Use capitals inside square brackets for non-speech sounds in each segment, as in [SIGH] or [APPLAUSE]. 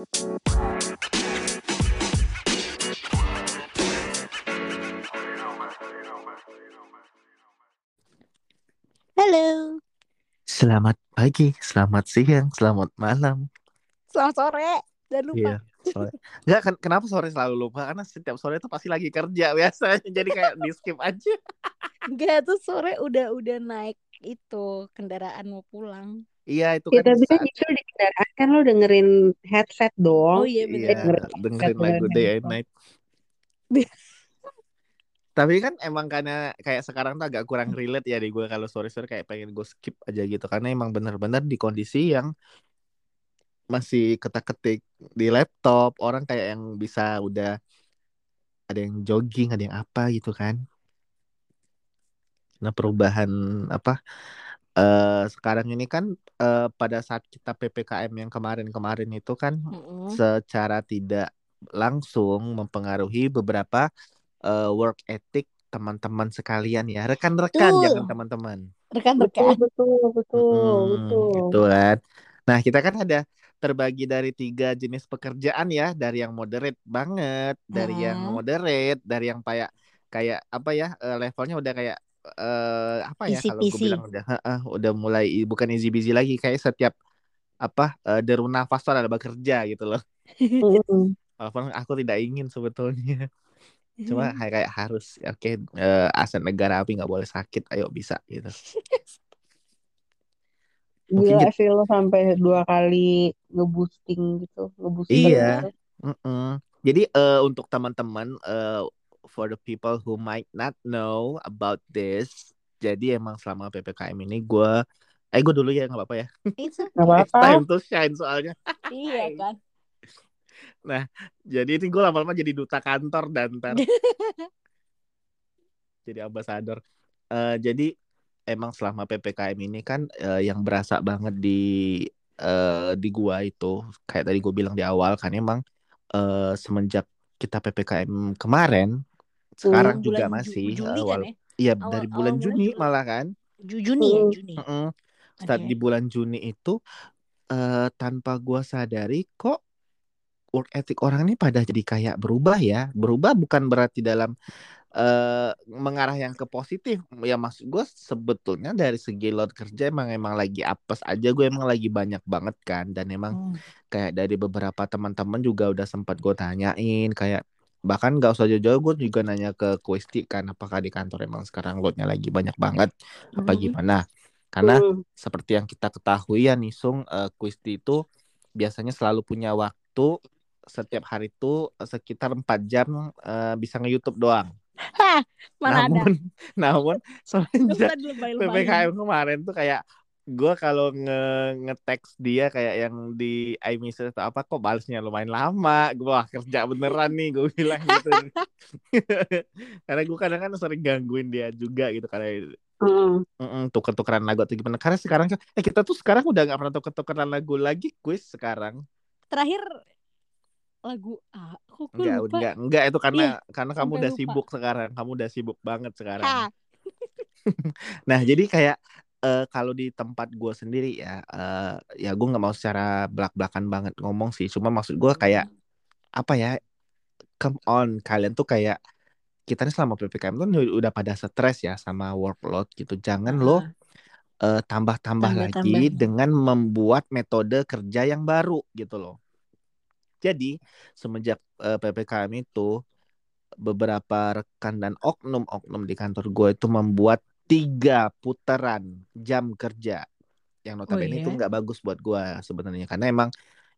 Halo. Selamat pagi, selamat siang, selamat malam. Selamat sore. Jangan lupa. Iya. Sore. Nggak, kan, kenapa sore selalu lupa? Karena setiap sore itu pasti lagi kerja [LAUGHS] biasanya. Jadi kayak di skip aja. Enggak tuh sore udah udah naik itu kendaraan mau pulang. Iya itu Ya, kan tapi kan saat- justru di kendaraan kan lo dengerin headset dong. Oh iya Iya, benar. dengerin dengerin podcast lagu dengerin Day and. Night. Tapi kan emang karena kayak sekarang tuh agak kurang relate ya di gue kalau sore-sore kayak pengen gue skip aja gitu karena emang bener-bener di kondisi yang masih ketak-ketik di laptop orang kayak yang bisa udah ada yang jogging ada yang apa gitu kan nah perubahan apa eh sekarang ini kan eh, pada saat kita ppkm yang kemarin-kemarin itu kan Mm-mm. secara tidak langsung mempengaruhi beberapa eh, work ethic teman-teman sekalian ya rekan-rekan Betul. jangan teman-teman Betul, Rekan-rekan. betul, betul, Mm-mm, betul. gitu kan nah kita kan ada terbagi dari tiga jenis pekerjaan ya dari yang moderate banget dari yang Mm-mm. moderate dari yang kayak kayak apa ya eh, levelnya udah kayak eh apa ya kalau gue bilang udah heeh, udah mulai bukan easy busy lagi kayak setiap apa eh, deru nafas tuh ada bekerja gitu loh walaupun aku tidak ingin sebetulnya cuma kayak, kayak harus oke eh, aset negara api nggak boleh sakit ayo bisa gitu Mungkin Gila sih lo sampai dua kali ngeboosting gitu, ngebooster Iya. gitu. Mm-mm. Jadi eh, untuk teman-teman eh, for the people who might not know about this, jadi emang selama ppkm ini gue, eh gue dulu ya nggak apa-apa ya. It's Gak [LAUGHS] okay. It's apa-apa. time to shine soalnya. Iya kan. Jadi ini gue lama-lama jadi duta kantor dan ntar [LAUGHS] jadi ambasador. Eh, jadi emang selama ppkm ini kan eh, yang berasa banget di eh, di gua itu kayak tadi gue bilang di awal kan emang eh, semenjak kita ppkm kemarin sekarang Hmm, juga bulan Ju- masih Juni kan wal- ya? iya Awal- dari awal bulan bulan Juni Juli. malah kan Ju- Juni ya, Hmm. Juni. Mm-mm. Start Oke. di bulan Juni itu eh, tanpa gua sadari kok work ethic orang ini pada jadi kayak berubah ya berubah bukan berarti dalam eh mengarah yang ke positif ya maksud gue sebetulnya dari segi load kerja emang emang lagi apes aja gue emang lagi banyak banget kan dan emang Hmm. kayak dari beberapa teman-teman juga udah sempat gue tanyain kayak bahkan gak usah jauh-jauh gue juga nanya ke Kuesti kan apakah di kantor emang sekarang loadnya lagi banyak banget apa Hmm. gimana karena Hmm. seperti yang kita ketahui ya Nisung eh, Kuesti itu biasanya selalu punya waktu setiap hari itu sekitar 4 jam eh, bisa nge-YouTube doang Hah, mana ada? namun namun [LAUGHS] Gak semenjak ppkm kemarin tuh kayak gue kalau nge nge-text dia kayak yang di iMessage atau apa kok balesnya lumayan lama gue wah kerja beneran nih gue bilang gitu [LAUGHS] karena gue kadang kan sering gangguin dia juga gitu karena Mm. mm, tuker-tukeran lagu atau gimana karena sekarang kan eh kita tuh sekarang udah nggak pernah tuker-tukeran lagu lagi quiz sekarang Terakhir lagu ah, gue enggak lupa. enggak enggak itu karena karena kamu udah lupa. sibuk sekarang kamu udah sibuk banget sekarang Ah, [LAUGHS] Nah, jadi kayak eh, kalau di tempat gue sendiri ya, eh, ya gue nggak mau secara belak-belakan banget ngomong sih. Cuma maksud gue kayak apa ya? Come on, kalian tuh kayak kita nih selama ppkm tuh udah pada stres ya sama workload gitu. Jangan lo ah. eh, tambah-tambah lagi Tambah-tambah. dengan membuat metode kerja yang baru gitu loh. Jadi semenjak eh, ppkm itu beberapa rekan dan oknum-oknum di kantor gue itu membuat tiga putaran jam kerja yang notabene iya? itu nggak bagus buat gue sebenarnya karena emang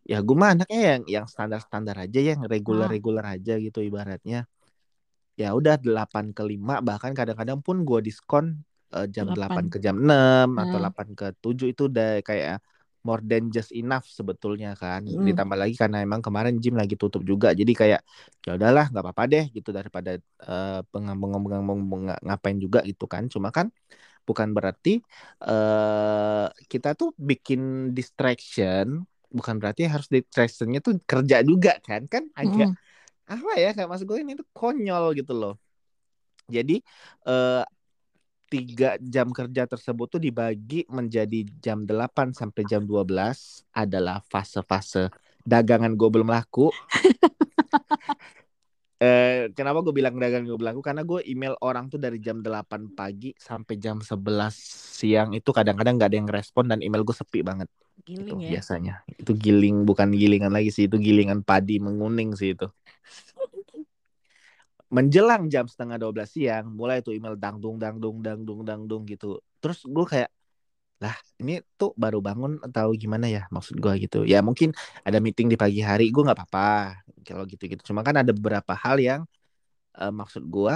ya gue mah anaknya yang yang standar-standar aja yang reguler-reguler aja gitu ibaratnya ya udah 8 ke 5 bahkan kadang-kadang pun gue diskon eh, jam 8 Delapan. ke jam 6 atau Hmm. 8 ke 7 itu udah kayak more than just enough sebetulnya kan Hmm. ditambah lagi karena emang kemarin gym lagi tutup juga jadi kayak ya udahlah nggak apa-apa deh gitu daripada eh, pengang-pengang ngapain juga gitu kan cuma kan bukan berarti eh kita tuh bikin distraction bukan berarti harus distractionnya tuh kerja juga kan kan agak Mm. apa ya kayak maksud gue ini tuh konyol gitu loh jadi eh tiga jam kerja tersebut tuh dibagi menjadi jam 8 sampai jam 12 adalah fase-fase dagangan gue belum laku. [LAUGHS] eh, kenapa gue bilang dagangan gue belum laku? Karena gue email orang tuh dari jam 8 pagi sampai jam 11 siang itu kadang-kadang nggak ada yang respon dan email gue sepi banget. Giling Itu ya. biasanya. Itu giling bukan gilingan lagi sih, itu gilingan padi menguning sih itu. Menjelang jam setengah 12 siang, mulai tuh email dangdung dangdung dangdung dangdung gitu. Terus gue kayak lah ini tuh baru bangun atau gimana ya maksud gue gitu. Ya mungkin ada meeting di pagi hari gue nggak apa-apa kalau gitu-gitu. Cuma kan ada beberapa hal yang eh, maksud gue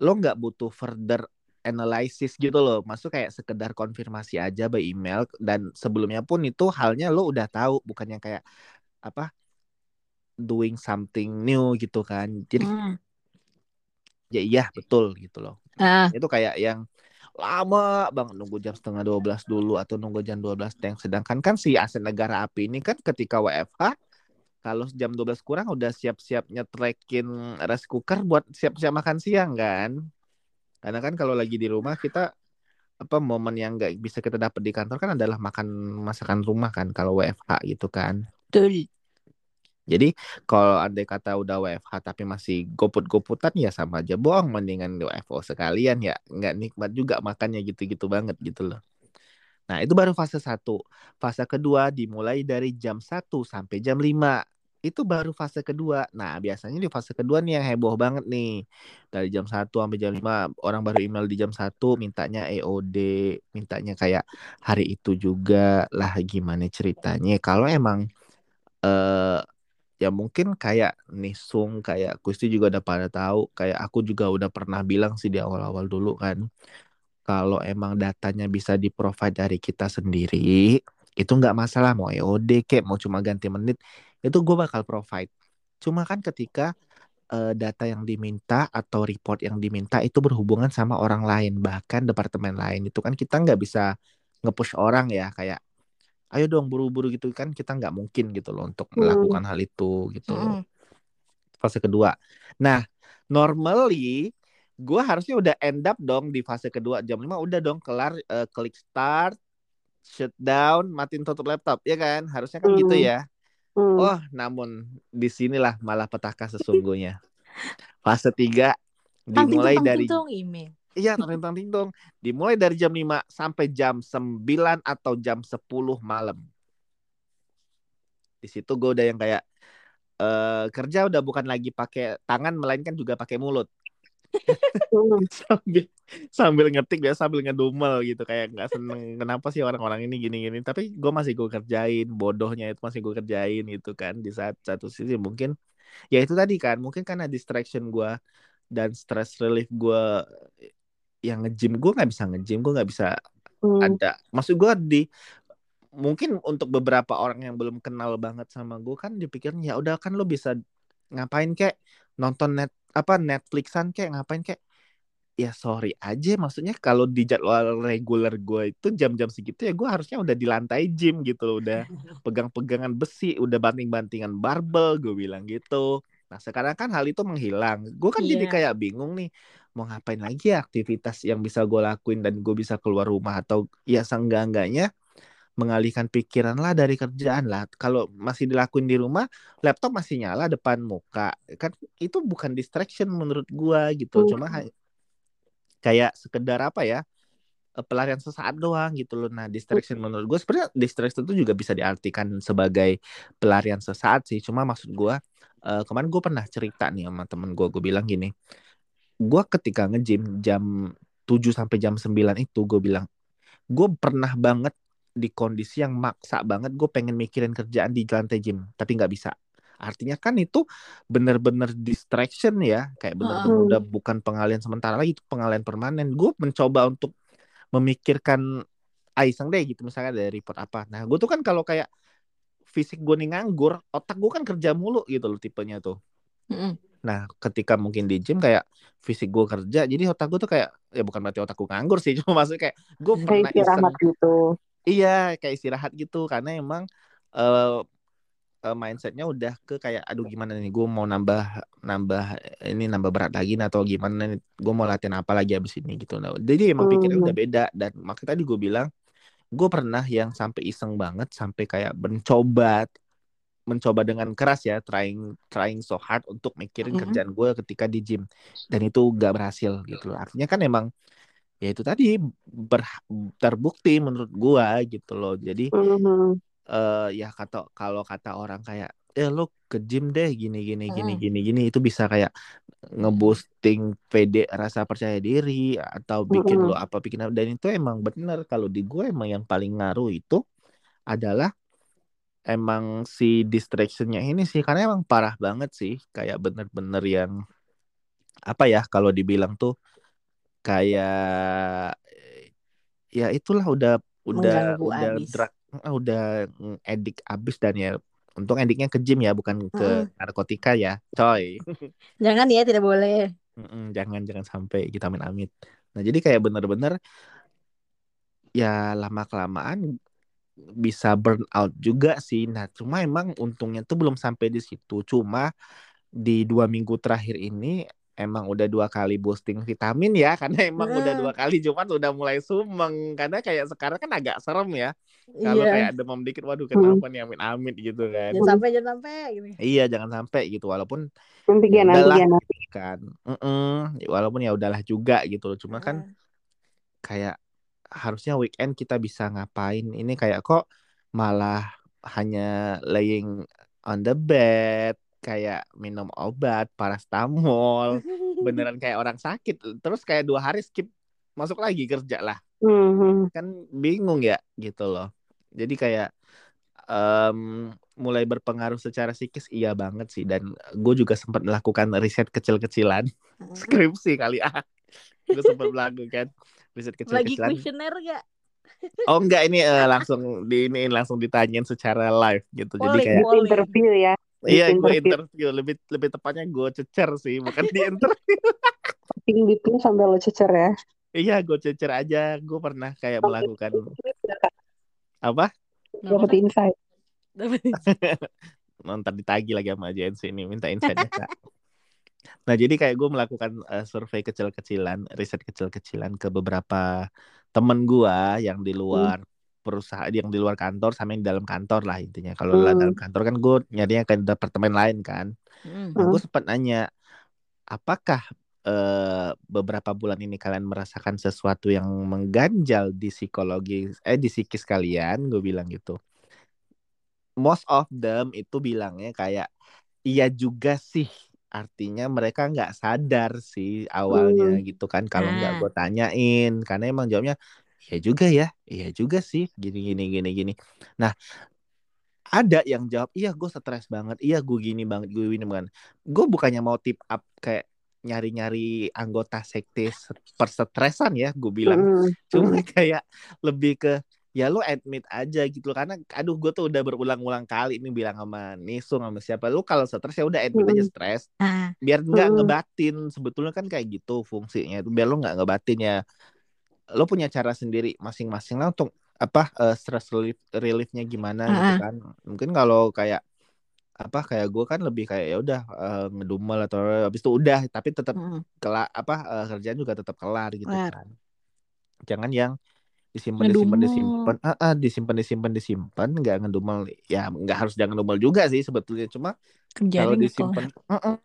lo nggak butuh further analysis gitu loh. Maksud kayak sekedar konfirmasi aja by email dan sebelumnya pun itu halnya lo udah tahu bukannya kayak apa doing something new gitu kan. Jadi Hmm. Ya iya betul gitu loh. Ah, itu kayak yang lama banget nunggu jam setengah 12 dulu atau nunggu jam 12 yang sedangkan kan si aset negara api ini kan ketika WFH kalau jam 12 kurang udah siap-siap nyetrekin rice cooker buat siap-siap makan siang kan? Karena kan kalau lagi di rumah kita apa momen yang nggak bisa kita dapat di kantor kan adalah makan masakan rumah kan kalau WFH gitu kan. Betul. Jadi kalau andai kata udah WFH tapi masih goput-goputan ya sama aja bohong mendingan WFO sekalian ya nggak nikmat juga makannya gitu-gitu banget gitu loh. Nah itu baru fase satu. Fase kedua dimulai dari jam 1 sampai jam 5. Itu baru fase kedua. Nah biasanya di fase kedua nih yang heboh banget nih. Dari jam 1 sampai jam 5 orang baru email di jam 1 mintanya EOD, mintanya kayak hari itu juga lah gimana ceritanya. Kalau emang eh ya mungkin kayak Nisung kayak Kusti juga udah pada tahu kayak aku juga udah pernah bilang sih di awal-awal dulu kan kalau emang datanya bisa di provide dari kita sendiri itu nggak masalah mau EOD kek mau cuma ganti menit itu gue bakal provide. Cuma kan ketika eh, data yang diminta atau report yang diminta itu berhubungan sama orang lain bahkan departemen lain. Itu kan kita nggak bisa nge-push orang ya kayak ayo dong buru-buru gitu kan kita nggak mungkin gitu loh untuk Hmm. melakukan hal itu gitu Mm-mm. fase kedua. Nah, normally gue harusnya udah end up dong di fase kedua jam 5 udah dong kelar eh, klik start, shutdown, matiin tutup laptop ya kan? Harusnya kan gitu Hmm. ya. Hmm. Oh, namun di sinilah malah petaka sesungguhnya. Fase 3 Tang dimulai dari email. Iya tentang ting dimulai dari jam 5 sampai jam 9 atau jam 10 malam. Di situ gue udah yang kayak eh kerja udah bukan lagi pakai tangan melainkan juga pakai mulut. [LAUGHS] Sambil sambil ngetik ya sambil ngedumel gitu. Kayak nggak seneng kenapa sih orang-orang ini gini-gini. Tapi gue masih gue kerjain bodohnya itu masih gue kerjain gitu kan. Di saat satu sisi mungkin ya itu tadi kan. Mungkin karena distraction gue dan stress relief gue yang nge-gym gue nggak bisa nge-gym gue nggak bisa Hmm. ada. Maksud gue di mungkin untuk beberapa orang yang belum kenal banget sama gue kan dipikirnya ya udah kan lo bisa ngapain kek? Nonton net apa Netflixan kek? Ngapain kek? Ya sorry aja maksudnya kalau di jadwal reguler gue itu jam-jam segitu ya gue harusnya udah di lantai gym gitu loh udah [LAUGHS] pegang-pegangan besi udah banting-bantingan barbel gue bilang gitu. Nah sekarang kan hal itu menghilang. Gue kan jadi Iya. kayak bingung nih mau ngapain lagi ya aktivitas yang bisa gue lakuin dan gue bisa keluar rumah atau ya seenggak-enggaknya mengalihkan pikiran lah dari kerjaan lah kalau masih dilakuin di rumah laptop masih nyala depan muka kan itu bukan distraction menurut gue gitu Hmm. cuma kayak sekedar apa ya eh, pelarian sesaat doang gitu loh. Nah, distraction menurut gue sebenarnya distraction itu juga bisa diartikan sebagai pelarian sesaat sih. Cuma maksud gue eh, kemarin gue pernah cerita nih sama temen gue, gue bilang gini, gue ketika nge-gym jam 7 sampai jam 9 itu gue bilang, gue pernah banget di kondisi yang maksa banget gue pengen mikirin kerjaan di lantai gym, tapi nggak bisa. Artinya kan itu bener-bener distraction ya, kayak bener-bener Hmm. udah bukan pengalian sementara lagi, itu pengalian permanen. Gue mencoba untuk memikirkan iseng deh gitu misalnya dari report apa. Nah, gue tuh kan kalau kayak fisik gue nih nganggur, otak gue kan kerja mulu gitu loh tipenya tuh. Mm-mm. Nah, ketika mungkin di gym kayak fisik gue kerja, jadi otak gue tuh kayak ya bukan berarti otak gue nganggur sih, [LAUGHS] cuma maksudnya kayak gue pernah iseng istirahat gitu. Iya, kayak istirahat gitu karena emang eh eh, mindsetnya udah ke kayak aduh gimana nih gue mau nambah nambah ini nambah berat lagi nih atau gimana nih gue mau latihan apa lagi abis ini gitu nah jadi emang pikirnya Hmm. udah beda dan makanya tadi gue bilang gue pernah yang sampai iseng banget sampai kayak mencoba mencoba dengan keras ya trying trying so hard untuk mikirin Mm-mm. kerjaan gue ketika di gym dan itu gak berhasil gitu loh artinya kan emang ya itu tadi ber- terbukti menurut gua gitu loh jadi Mhm. eh ya kata kalau kata orang kayak eh lo ke gym deh gini gini gini Mm. gini gini itu bisa kayak ngeboosting PD rasa percaya diri atau bikin Mm-mm. lo apa bikin apa dan itu emang bener kalau di gue emang yang paling ngaruh itu adalah emang si distractionnya ini sih karena emang parah banget sih kayak bener-bener yang apa ya kalau dibilang tuh kayak ya itulah udah udah Mengganggu udah abis. drug eh, udah edik abis dan ya untung ediknya ke gym ya bukan ke Mm-mm. narkotika ya coy [LAUGHS] Jangan ya, tidak boleh. Mm-mm, jangan jangan sampai kita amit amit nah jadi kayak bener-bener ya lama kelamaan bisa burn out juga sih nah cuma emang untungnya tuh belum sampai di situ cuma di dua minggu terakhir ini emang udah dua kali boosting vitamin ya [LAUGHS] karena emang udah Mm. dua kali Jumat udah mulai sumeng karena kayak sekarang kan agak serem ya kalau Iya. kayak demam dikit waduh kenapa nih amit-amit gitu kan Jangan sampai, jangan sampai. Gitu. iya jangan sampai gitu walaupun Antigen, Ya udahlah. antigen. kan Mm-mm. walaupun ya udahlah juga gitu loh cuma kan Ah. kayak harusnya weekend kita bisa ngapain? Ini kayak kok malah hanya laying on the bed kayak minum obat parastamol [LAUGHS] beneran kayak orang sakit. Terus kayak dua hari skip masuk lagi kerja lah. Mhm. kan bingung ya gitu loh. Jadi kayak em, mulai berpengaruh secara psikis iya banget sih. Dan gue juga sempat melakukan riset kecil-kecilan. [LAUGHS] Skripsi kali ah. Gue sempat melakukan [LAUGHS] riset Lagi kecil-kecilan kuesioner gak? oh enggak ini eh, langsung di ini langsung ditanyain secara live gitu jadi Polling, kayak polling. Interview ya. iya gue interview. interview lebih lebih tepatnya gue cecer sih bukan di interview Ping bipin sampai lo cecer ya. iya gue cecer aja gue pernah kayak melakukan apa Dapat insight. [LAUGHS] ntar ditagi lagi sama agensi ini minta insight Kak. Nah jadi kayak gue melakukan eh, survei kecil-kecilan, riset kecil-kecilan ke beberapa temen gue yang di luar perusahaan, yang di luar kantor sama yang di dalam kantor lah intinya. Kalau Hmm. dalam kantor kan gue nyarinya ke departemen lain kan. Hmm. Nah Hmm. gue sempat nanya, apakah eh, beberapa bulan ini kalian merasakan sesuatu yang mengganjal di psikologi, eh di psikis kalian? Gue bilang gitu. Most of them itu bilangnya kayak iya juga sih. Artinya mereka nggak sadar sih awalnya gitu kan. Kalau nggak Ah. gue tanyain, karena emang jawabnya iya juga ya, iya juga sih, gini gini gini gini. Nah ada yang jawab iya gue stres banget iya gue gini banget gue gini banget gue bukannya mau tip up kayak nyari-nyari anggota sekte se- persetresan ya gue bilang Mhm. cuma kayak lebih ke ya lu admit aja gitu karena aduh gue tuh udah berulang-ulang kali ini bilang sama Nisung sama siapa lu kalau stres ya udah admit aja Mm-mm. stres Ah. biar nggak Mm-mm. ngebatin sebetulnya kan kayak gitu fungsinya itu biar lu nggak ngebatin ya lo punya cara sendiri masing-masing lah untuk apa eh, stress relief reliefnya gimana gitu Ah. kan mungkin kalau kayak apa kayak gue kan lebih kayak ya udah eh, ngedumel atau habis itu udah tapi tetap Hmm. kelar apa eh, kerjaan juga tetap kelar gitu kan jangan yang disimpan disimpan disimpan ah, ah, disimpan disimpan disimpan nggak ngedumel. Ya nggak harus jangan ngedumel juga sih sebetulnya. Cuma kalau disimpan uh-uh.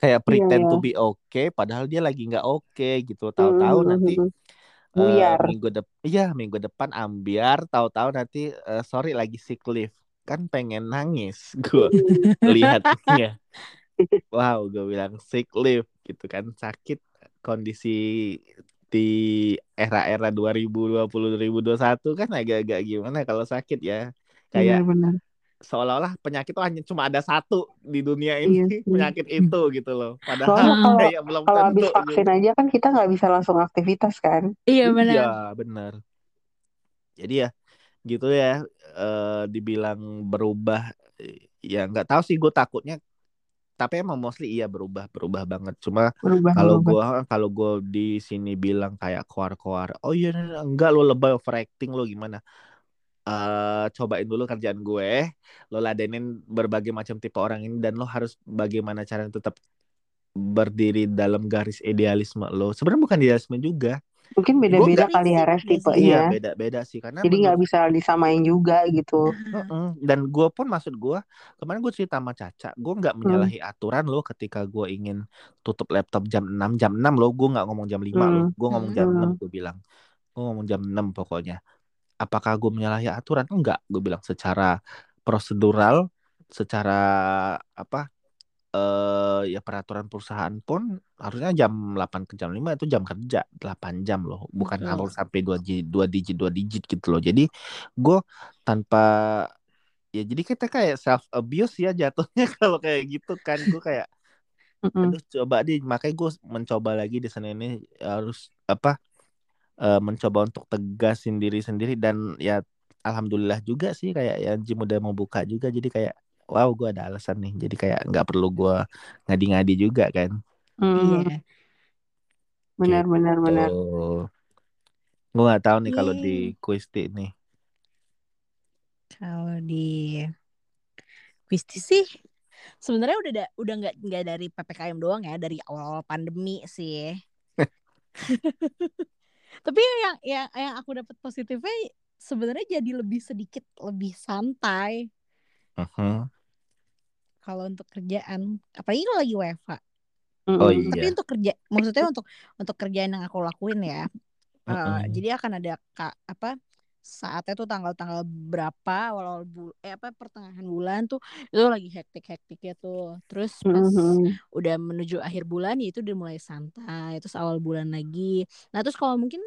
kayak pretend Iya, to iya. be okay padahal dia lagi nggak oke gitu. Tahu-tahu Mhm, nanti mhm. eh, Buyar. minggu depan iya minggu depan ambiar. Tahu-tahu nanti eh, sorry lagi sick leave. Kan pengen nangis. [LAUGHS] Gue lihatnya. [LAUGHS] Wow gue bilang sick leave gitu kan. Sakit kondisi di era-era 2020 2021 kan agak-agak gimana kalau sakit ya kayak Benar-benar. seolah-olah penyakit tuh hanya cuma ada satu di dunia ini Iya penyakit itu gitu loh padahal [LAUGHS] kalau kayak belum kalau tentu habis vaksin gitu. aja kan kita nggak bisa langsung aktivitas kan. Iya benar. Iya benar jadi ya gitu ya eh, dibilang berubah ya nggak tahu sih gue takutnya tapi emang mostly iya berubah berubah banget. Cuma Berubah kalau gue kalau gue di sini bilang kayak koar-koar oh iya enggak lo lebay overacting lo gimana? Eh cobain dulu kerjaan gue lo ladenin berbagai macam tipe orang ini dan lo harus bagaimana cara tetap berdiri dalam garis idealisme lo. Sebenarnya bukan idealisme juga Mungkin beda-beda kali ya Prinsip Ref nggak sih? tipenya. Iya beda-beda sih karena Jadi nggak menurut- bisa disamain juga gitu. Dan gue pun maksud gue kemarin gue cerita sama Caca, gue nggak menyalahi aturan loh ketika gue ingin tutup laptop jam 6 jam 6 loh, gue nggak ngomong jam 5 loh, gue ngomong jam Hmm. 6 gue bilang, gue ngomong jam 6 pokoknya. Apakah gue menyalahi aturan? Enggak, gue bilang secara prosedural, secara apa? Eh ya peraturan perusahaan pun harusnya jam 8 ke jam 5 itu jam kerja 8 jam loh. Bukan Betul. harus sampai dua digit dua digit dua digit gitu loh. Jadi gue tanpa ya jadi kita kayak self abuse ya jatuhnya [LAUGHS] kalau kayak gitu kan. Gue kayak aduh coba deh. Makanya gue mencoba lagi di sana ini harus apa eh, mencoba untuk tegasin diri sendiri. Dan ya alhamdulillah juga sih kayak ya gym udah mau buka juga. Jadi kayak wow gue ada alasan nih jadi kayak nggak perlu gue ngadi-ngadi juga kan Hmm. Iya. Benar, benar, benar. tuh gue nggak tahu nih kalau di Yeay. Quisti nih Kalau di Kwisti sih sebenarnya udah da- udah nggak nggak dari ppkm doang ya dari awal pandemi sih. [LAUGHS] Tapi yang yang yang aku dapat positifnya sebenarnya jadi lebih sedikit lebih santai Mhm. kalau untuk kerjaan. Apalagi kalau lagi WFH. oh Mm-mm. Tapi iya untuk kerja maksudnya untuk untuk kerjaan yang aku lakuin ya. eh, Mm-mm. jadi akan ada kak apa saatnya tuh tanggal-tanggal berapa awal-awal bul eh apa pertengahan bulan tuh itu lagi hektik-hektiknya tuh terus pas Mm-mm. udah menuju akhir bulan ya itu udah mulai santai terus awal bulan lagi nah terus kalau mungkin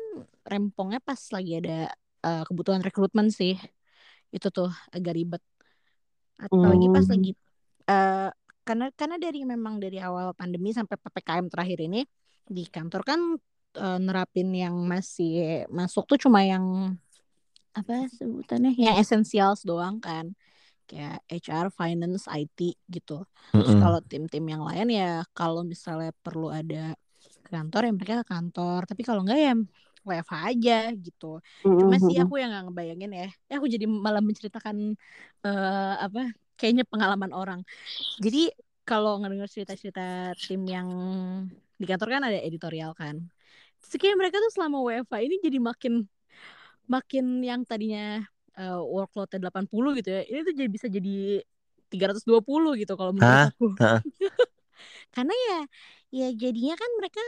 rempongnya pas lagi ada eh, kebutuhan rekrutmen sih itu tuh agak ribet apalagi pas Hmm. lagi eh karena karena dari memang dari awal pandemi sampai ppkm terakhir ini di kantor kan eh, nerapin yang masih masuk tuh cuma yang apa sebutannya yang essentials doang kan kayak HR, finance, IT gitu. Terus kalau tim-tim yang lain ya kalau misalnya perlu ada ke kantor ya mereka ke kantor. Tapi kalau enggak ya WFH aja gitu. Cuma sih Mm-mm. aku yang nggak ngebayangin ya. Ya aku jadi malah menceritakan eh, apa kayaknya pengalaman orang. Jadi kalau ngedenger cerita-cerita tim yang di kantor kan ada editorial kan. Kayak mereka tuh selama WFH ini jadi makin makin yang tadinya eh, workloadnya 80 gitu ya. Ini tuh jadi bisa jadi 320 gitu kalau menurut Hah? aku. Hah? [LAUGHS] Karena ya ya jadinya kan mereka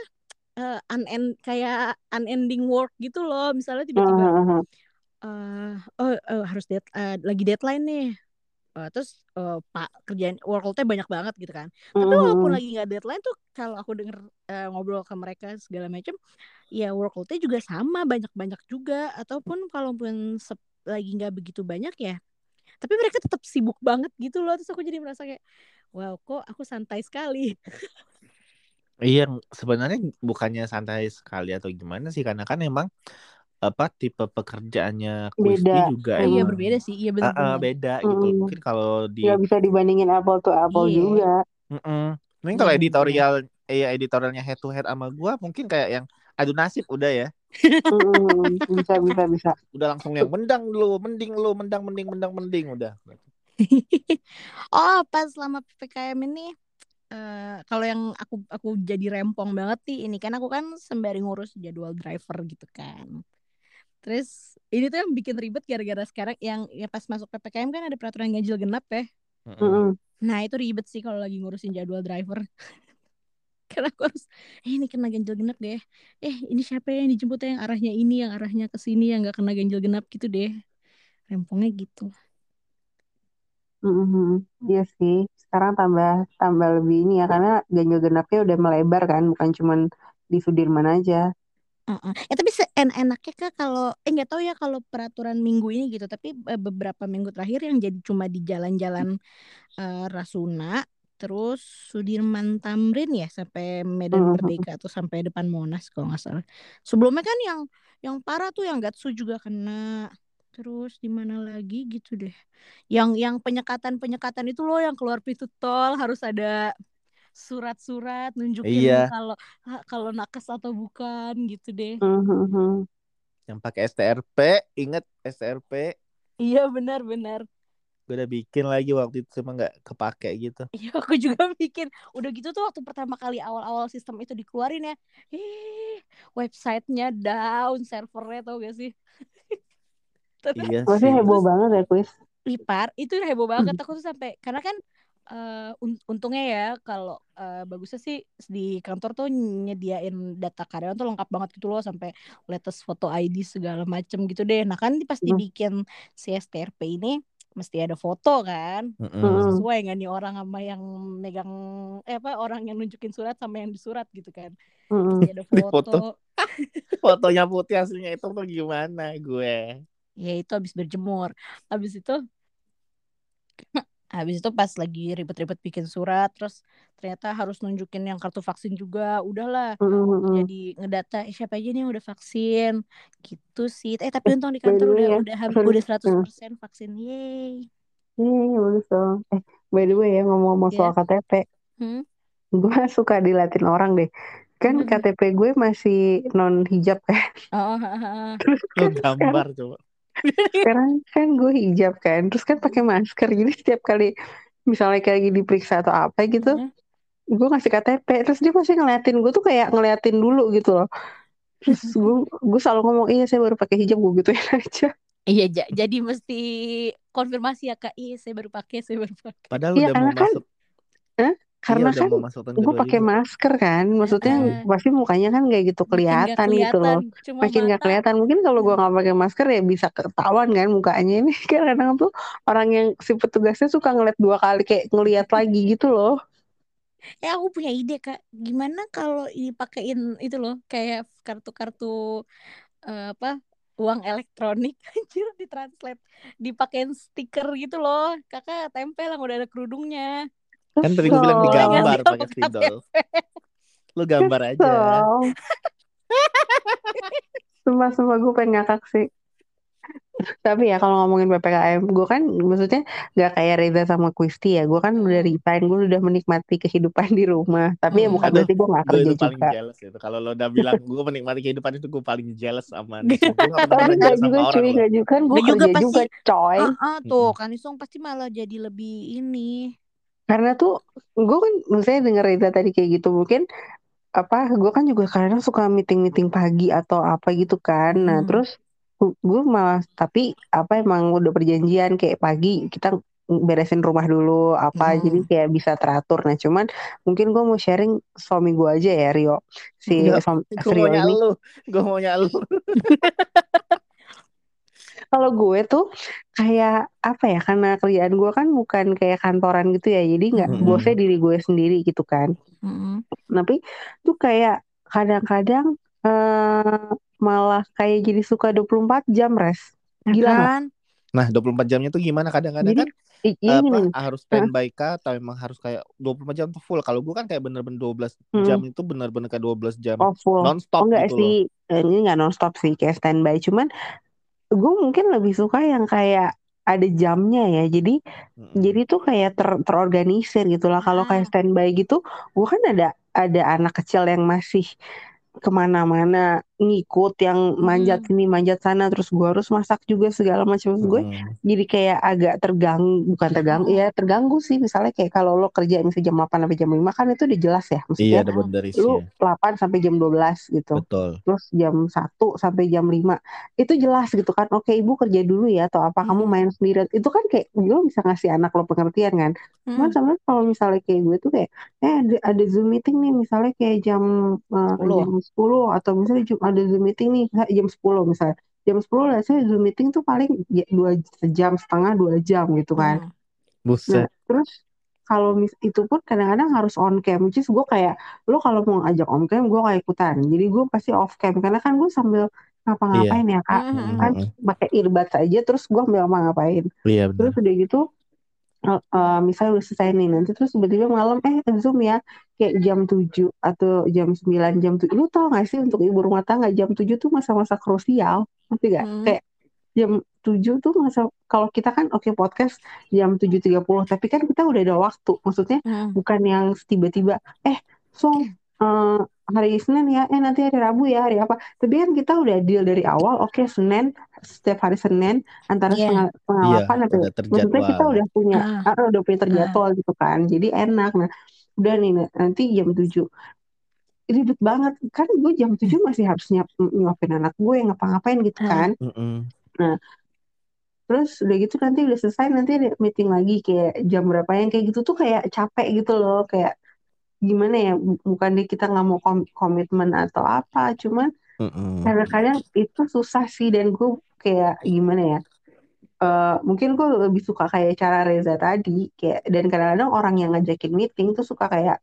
eh, unend kayak unending work gitu loh. Misalnya tiba-tiba Mm-mm. eh oh eh, harus dead, eh, lagi deadline nih. Eh, terus eh, pak kerjaan workloadnya banyak banget gitu kan. Tapi walaupun Mm-mm. lagi nggak deadline tuh kalau aku denger eh, ngobrol ke mereka segala macam, ya workloadnya juga sama banyak-banyak juga. Ataupun kalaupun lagi nggak begitu banyak ya, tapi mereka tetap sibuk banget gitu loh. Terus aku jadi merasa kayak, wow kok aku santai sekali. [LAUGHS] Iya, sebenarnya bukannya santai sekali atau gimana sih karena kan emang apa tipe pekerjaannya Beda. juga Hmm. Iya emang berbeda sih, iya Ah, ah, benar-benar. beda gitu. Mm-mm. Mungkin kalau di Nggak bisa dibandingin apple to apple Iya. juga. Mm-mm. Mungkin kalau benar-benar. editorial eh editorialnya head to head sama gua mungkin kayak yang adu nasib udah ya. Mm-mm. Bisa, bisa, bisa. Udah langsung yang mendang lu, mending lu, mendang mending mendang mending udah. [LAUGHS] oh pas selama ppkm ini eh kalau yang aku aku jadi rempong banget nih ini kan aku kan sembari ngurus jadwal driver gitu kan. Terus ini tuh yang bikin ribet gara-gara sekarang yang ya pas masuk ppkm kan ada peraturan ganjil genap ya. Mm-mm. nah itu ribet sih kalau lagi ngurusin jadwal driver. [LAUGHS] Karena aku harus eh ini kena ganjil genap deh. Eh ini siapa ya? Yang dijemputnya yang arahnya ini yang arahnya ke sini yang nggak kena ganjil genap gitu deh. Rempongnya gitu Mm-mm. Iya sih. Sekarang tambah tambah lebih ini ya karena ganjil genapnya udah melebar kan, bukan cuman di Sudirman aja. Heeh. Eh tapi seen-enaknya kak kalau eh nggak tahu ya kalau peraturan minggu ini gitu tapi eh, beberapa minggu terakhir yang jadi cuma di jalan-jalan eh, Rasuna terus Sudirman Tamrin ya sampai Medan Mhm. Merdeka atau sampai depan Monas kalau nggak salah sebelumnya kan yang yang parah tuh yang Gatsu juga kena terus di mana lagi gitu deh yang yang penyekatan penyekatan itu loh yang keluar pintu tol harus ada surat-surat nunjukin Iya. kalau kalau nakes atau bukan gitu deh Mhm. Yang pakai STRP, inget STRP. Iya benar-benar. gue udah bikin lagi waktu itu cuma nggak kepake gitu Iya, aku juga [LAUGHS] bikin. Udah gitu tuh waktu pertama kali awal-awal sistem itu dikeluarin ya. Eh, websitenya down, servernya tau gak sih? Terus iya Pasti sih heboh Terus- banget ya kuis. lipar itu heboh banget aku tuh sampai karena kan eh, un- untungnya ya kalau eh, bagusnya sih di kantor tuh nyediain data karyawan tuh lengkap banget gitu loh sampai latest foto ID segala macem gitu deh. Nah kan pas Hmm. dibikin si STRP ini mesti ada foto kan. Mm-mm. sesuai nggak nih orang sama yang megang eh apa orang yang nunjukin surat sama yang disurat gitu kan mesti ada foto, foto. [LAUGHS] fotonya putih aslinya itu tuh gimana gue ya itu habis berjemur habis itu habis itu pas lagi ribet-ribet bikin surat terus ternyata harus nunjukin yang kartu vaksin juga udahlah mm-mm. jadi ngedata eh, siapa aja nih yang udah vaksin gitu sih eh tapi untung di the kantor way udah ya, udah sorry. udah 100% Hmm. vaksin yeay Iya, bagus dong. Eh, by the way ya ngomong-ngomong Ya. soal KTP, hmm? gue [LAUGHS] suka dilatin orang deh. Kan? KTP gue masih non hijab kan. oh, hahaha. [LAUGHS] Terus kan gambar coba sekarang kan gue hijab kan. Terus kan pakai masker. Jadi setiap kali misalnya kayak lagi diperiksa atau apa gitu, Hmm. gue ngasih KTP. Terus dia pasti ngeliatin gue tuh kayak ngeliatin dulu gitu loh. Terus gue gue selalu ngomong iya saya baru pakai hijab gue gituin [LAUGHS] aja. Iya, ja- jadi mesti konfirmasi ya kak. Iya, saya baru pakai, saya baru pakai. padahal Iya udah mau karena kan, masuk Hah? Karena iya kan gue pakai masker kan. Maksudnya Heeh. pasti mukanya kan kayak gitu kelihatan gitu loh. cuma makin gak mata. kelihatan mungkin kalau gua Hmm. nggak pakai masker ya bisa ketahuan kan mukanya ini [LAUGHS] kan kadang tuh orang yang si petugasnya suka ngeliat dua kali kayak ngeliat lagi gitu loh Eh aku punya ide kak, gimana kalau dipakein itu loh kayak kartu-kartu eh, apa uang elektronik [LAUGHS] anjir ditranslate dipakein stiker gitu loh kakak tempel yang udah ada kerudungnya kan tadi gue bilang digambar pakai sama spidol lu gambar aja. [LAUGHS] Sumpah sumpah gue pengen ngakak sih. Tapi ya kalau ngomongin ppkm gue kan maksudnya gak kayak Reza sama Kristi ya. Gue kan udah Hmm. resign gue udah menikmati kehidupan di rumah. Tapi ya Hmm. bukan aduh. berarti gue gak gue kerja itu paling juga. jealous itu kalau lo udah bilang [LAUGHS] gue menikmati kehidupan itu gue paling jealous sama [LAUGHS] Nisung. Gue gak pernah tapi pernah gak jealous juga sama orang cuy loh. gak juga. Kan gue juga kerja pasti juga coy. Ah ah, tuh. Mm-mm. kan Isung pasti malah jadi lebih ini karena tuh gue kan misalnya denger Reza tadi kayak gitu mungkin apa gue kan juga kadang suka meeting meeting pagi atau apa gitu kan. Nah Hmm. terus gue malah tapi apa emang udah perjanjian kayak pagi kita beresin rumah dulu apa jadi Hmm. kayak bisa teratur. Nah cuman mungkin gue mau sharing suami gue aja ya Rio. Si gue Rio maunya ini gue maunya lu [LAUGHS] kalau gue tuh kayak apa ya karena kerjaan gue kan bukan kayak kantoran gitu ya jadi nggak Mm-mm. bosnya diri gue sendiri gitu kan. Mm-mm. tapi tuh kayak kadang-kadang eh malah kayak jadi suka 24 jam res. Ya gila kan? Nah 24 jamnya tuh gimana? Kadang-kadang jadi kan i- iya apa gini harus standby kah? Atau emang harus kayak 24 jam tuh full? Kalau gue kan kayak bener-bener 12 jam Hmm. itu bener-bener kayak 12 jam oh full. oh non-stop enggak gitu loh sih. Eh, ini nggak nonstop sih kayak standby. Cuman gue mungkin lebih suka yang kayak ada jamnya ya. Jadi Mm-mm. jadi tuh kayak ter terorganisir gitu lah. Kalau kayak ah standby gitu gue kan ada ada anak kecil yang masih ke mana-mana ngikut yang manjat Mm-mm. sini manjat sana terus gua harus masak juga segala macam. Terus gue jadi kayak agak terganggu bukan terganggu ya terganggu sih. Misalnya kayak kalau lo kerja misalnya jam 8 sampai jam 5 kan itu udah jelas ya. Iya maksudnya ada Ah. lu boundariesnya 8 sampai jam 12 gitu. Betul. Terus jam 1 sampai jam 5 itu jelas gitu kan. Oke ibu kerja dulu ya atau apa kamu Mm-mm. main sendiri. Itu kan kayak lo bisa ngasih anak lo pengertian kan. Cuman sama kalau misalnya kayak gue tuh kayak eh ada, ada zoom meeting nih misalnya kayak jam 10 jam 10 atau misalnya jam- ada zoom meeting nih jam 10 misalnya jam 10 lah saya zoom meeting tuh paling ya dua jam setengah dua jam gitu kan Mm. Nah, terus kalau mis itu pun kadang-kadang harus on cam, which is gue kayak, lo kalau mau ngajak on cam, gue kayak ikutan. Jadi gue pasti off cam, karena kan gue sambil iya ngapa-ngapain ya kak, Mm-mm. kan Mm-mm. pakai earbud aja, terus gue ambil ngapa-ngapain. iya Terus udah gitu, eh, eh, misalnya udah selesai nih, nanti terus tiba-tiba malam, eh zoom ya, kayak jam 7 atau jam 9, jam 7. Lu tau gak sih untuk ibu rumah tangga, jam 7 tuh masa-masa krusial, ngerti gak? Mm. Kayak jam 7 tuh masa kalau kita kan oke podcast jam 7.30 tapi kan kita udah ada waktu maksudnya Mm. bukan yang tiba-tiba eh song eh, hari Senin ya, eh nanti hari Rabu ya, hari apa. Tapi kan kita udah deal dari awal, oke Senin, setiap hari Senin, antara Iya. setengah sampai, udah maksudnya kita udah punya, Ah. ah, udah punya terjadwal gitu kan, jadi enak. Nah, udah nih, nanti jam 7 ribet banget kan gue jam 7 masih harus nyiap, nyuapin anak gue ngapa-ngapain gitu Ah. kan Mm-mm. terus udah gitu nanti udah selesai nanti ada meeting lagi kayak jam berapa yang kayak gitu tuh kayak capek gitu loh kayak gimana ya bu- bukan di kita nggak mau kom- komitmen atau apa cuman Mm-mm. kadang-kadang itu susah sih dan gue kayak gimana ya eh mungkin gue lebih suka kayak cara Reza tadi kayak dan kadang-kadang orang yang ngajakin meeting tuh suka kayak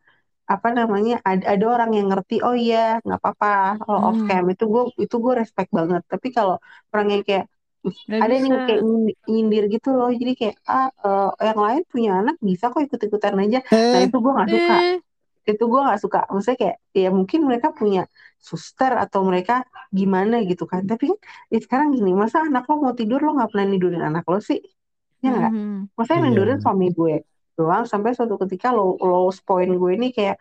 apa namanya ada, ada orang yang ngerti oh iya nggak apa-apa kalau off Hmm. cam itu gue itu gue respect banget tapi kalau orang yang kayak Nggak ada nih bisa. kayak nyindir- gitu loh jadi kayak ah eh, yang lain punya anak bisa kok ikut-ikutan aja nah Eh, itu gue nggak suka Eh, itu gue nggak suka. Maksudnya kayak ya mungkin mereka punya suster atau mereka gimana gitu kan. Tapi kan ya sekarang gini masa anak lo mau tidur lo nggak pernah nidurin anak lo sih? Ya nggak? Masa yang Iya. nidurin suami gue doang sampai suatu ketika lo lo point gue ini kayak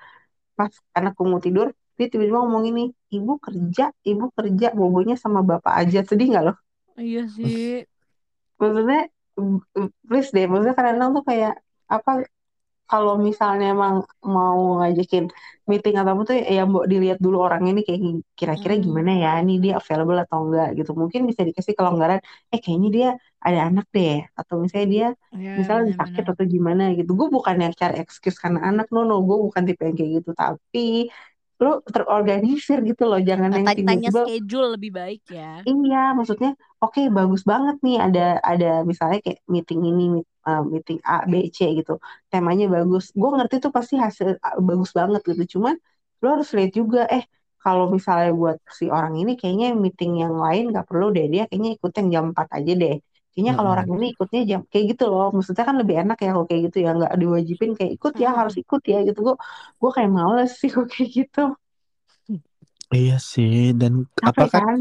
pas anakku mau tidur dia tiba-tiba ngomong ini ibu kerja ibu kerja bobonya sama bapak aja. Sedih nggak lo? Iya sih. [LAUGHS] maksudnya mm, mm, please deh maksudnya kadang-kadang tuh kayak apa kalau misalnya emang mau ngajakin meeting atau apa tuh ya mau dilihat dulu orangnya ini kayak kira-kira Hmm. gimana ya ini dia available atau enggak gitu mungkin bisa dikasih kelonggaran eh kayaknya dia ada anak deh atau misalnya dia Ya, misalnya sakit benar-benar. atau gimana gitu gue bukan yang cari excuse karena anak no no gue bukan tipe yang kayak gitu tapi lu terorganisir gitu loh jangan Nah, yang tanya, tanya tiba-tiba schedule lebih baik ya. Iya, maksudnya oke bagus banget nih ada ada misalnya kayak meeting ini uh, meeting A B C gitu. Temanya bagus. Gue ngerti tuh pasti hasil uh, bagus banget gitu. Cuman lo harus lihat juga eh kalau misalnya buat si orang ini kayaknya meeting yang lain nggak perlu deh dia kayaknya ikut yang jam 4 aja deh. Kayaknya kalau orang ini ikutnya jam kayak gitu loh. Maksudnya kan lebih enak ya kalau kayak gitu ya nggak diwajibin kayak ikut ya harus ikut ya gitu. Gue gue kayak males sih [LAUGHS] kok kayak gitu. Iya sih, dan apa Capek kan kan?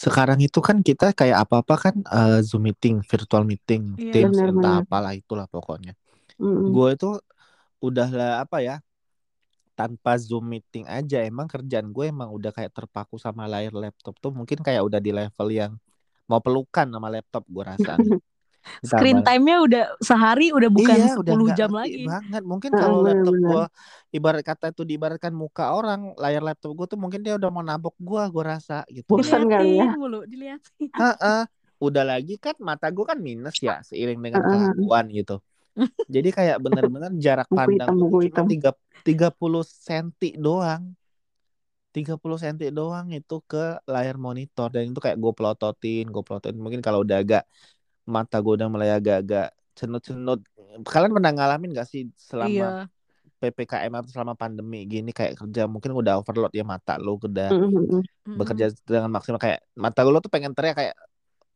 Sekarang itu kan kita kayak apa-apa kan eh, Zoom meeting, virtual meeting, Iya. Teams, Bener-bener. entah apalah itulah pokoknya. Mm-mm. Gue itu udah lah apa ya, tanpa Zoom meeting aja emang kerjaan gue emang udah kayak terpaku sama layar laptop tuh mungkin kayak udah di level yang mau pelukan sama laptop gue rasa. [LAUGHS] Screen time-nya udah sehari udah bukan iya, udah 10 nggak jam lagi. banget. Mungkin kalau laptop gue ibarat kata itu diibaratkan muka orang, layar laptop gue tuh mungkin dia udah mau nabok gue, gue rasa gitu. Bosan kali ya. Mulu, diliatin. Heeh. Udah lagi kan mata gue kan minus ya seiring dengan Heeh. kelakuan gitu. Jadi kayak bener-bener jarak pandang hitam, gue cuma tiga puluh senti doang. 30 senti doang itu ke layar monitor dan itu kayak gue pelototin, gue pelototin. Mungkin kalau udah agak mata gue udah mulai agak-agak cenut-cenut. Kalian pernah ngalamin gak sih selama Iya. PPKM atau selama pandemi gini kayak kerja mungkin udah overload ya mata lo udah Mm-mm. Mm-mm. bekerja dengan maksimal kayak mata lo tuh pengen teriak kayak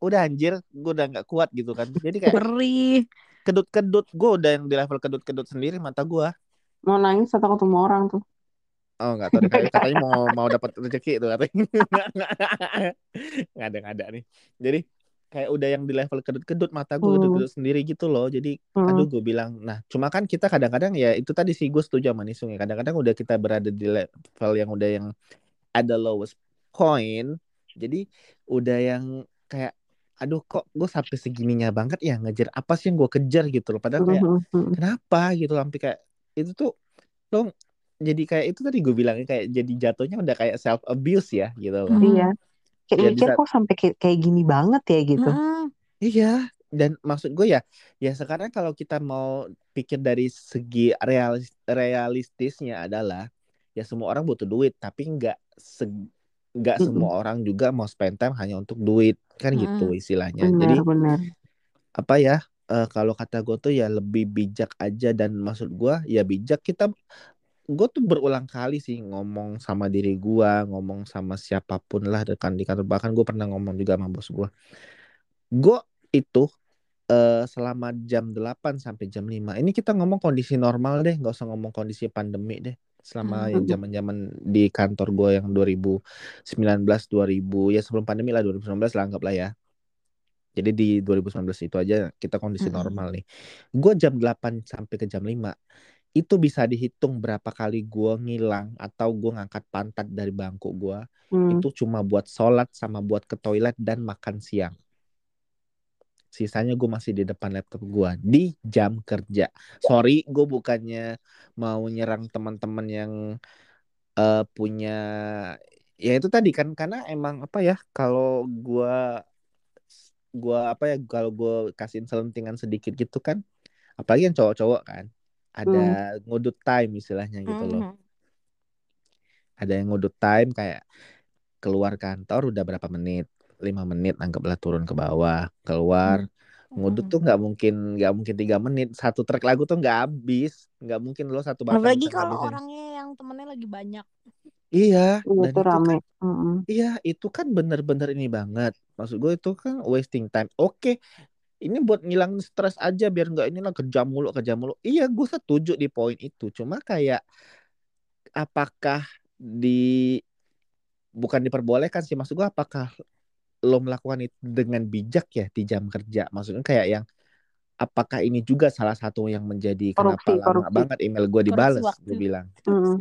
udah anjir gue udah nggak kuat gitu kan jadi kayak Perih. kedut-kedut gue udah yang di level kedut-kedut sendiri mata gue Mau nangis atau ketemu orang tuh. oh nggak tahu deh kayak [LAUGHS] katanya mau mau dapat rezeki itu katanya [LAUGHS] nggak ada nggak ada nih jadi kayak udah yang di level kedut-kedut mata gue Hmm. kedut-kedut sendiri gitu loh jadi Hmm. aduh gue bilang nah cuma kan kita kadang-kadang ya itu tadi sih gue setuju sama Nisung ya kadang-kadang udah kita berada di level yang udah yang ada lowest point jadi udah yang kayak aduh kok gue sampai segininya banget ya ngejar apa sih yang gue kejar gitu loh padahal kayak Mm-mm. kenapa gitu sampai kayak itu tuh lo jadi kayak itu tadi gue bilangnya kayak jadi jatuhnya udah kayak self abuse ya gitu loh. Hmm. Iya. Kayak Ya, mikir bisa- kok sampai kayak, kayak gini banget ya gitu. Mm-mm. Iya dan maksud gue ya ya sekarang kalau kita mau pikir dari segi realis realistisnya adalah ya semua orang butuh duit tapi nggak nggak Mm-mm. semua orang juga mau spend time hanya untuk duit kan gitu Mm-mm. istilahnya jadi Benar, benar. apa ya eh, kalau kata gue tuh ya lebih bijak aja dan maksud gue ya bijak kita gue tuh berulang kali sih ngomong sama diri gue ngomong sama siapa pun lah dekan di kantor bahkan gue pernah ngomong juga sama bos gue gue itu eh, selama jam 8 sampai jam 5 ini kita ngomong kondisi normal deh nggak usah ngomong kondisi pandemi deh selama Hmm. yang zaman-zaman di kantor gue yang 2019 2000 ya sebelum pandemi lah 2019 lah anggaplah ya jadi di 2019 itu aja kita kondisi Mm-mm. normal nih. Gue jam 8 sampai ke jam 5 itu bisa dihitung berapa kali gue ngilang atau gue ngangkat pantat dari bangku gue Hmm. itu cuma buat sholat sama buat ke toilet dan makan siang sisanya gue masih di depan laptop gue di jam kerja sorry gue bukannya mau nyerang teman-teman yang eh, punya ya itu tadi kan karena emang apa ya kalau gue gua apa ya kalau gue kasih selentingan sedikit gitu kan apalagi yang cowok-cowok kan ada ngudut time istilahnya gitu loh. Mhm. ada yang ngudut time kayak keluar kantor udah berapa menit lima menit anggaplah turun ke bawah keluar. Ngudut tuh nggak mungkin nggak mungkin tiga menit. Satu track lagu tuh nggak habis. Nggak mungkin lo satu batang Apalagi kalau orangnya yang temennya lagi banyak. iya Iya dan itu rame. kan Mm-mm. iya itu kan bener-bener ini banget. Maksud gue itu kan wasting time. Oke ini buat ngilangin stres aja biar nggak inilah kerja mulu kerja mulu. Iya gue setuju di poin itu. Cuma kayak apakah di bukan diperbolehkan sih maksud gue apakah lo melakukan itu dengan bijak ya di jam kerja? Maksudnya kayak yang apakah ini juga salah satu yang menjadi kenapa Korupsi, lama korupsi. banget email gue Korupsi dibales gue bilang. Mm.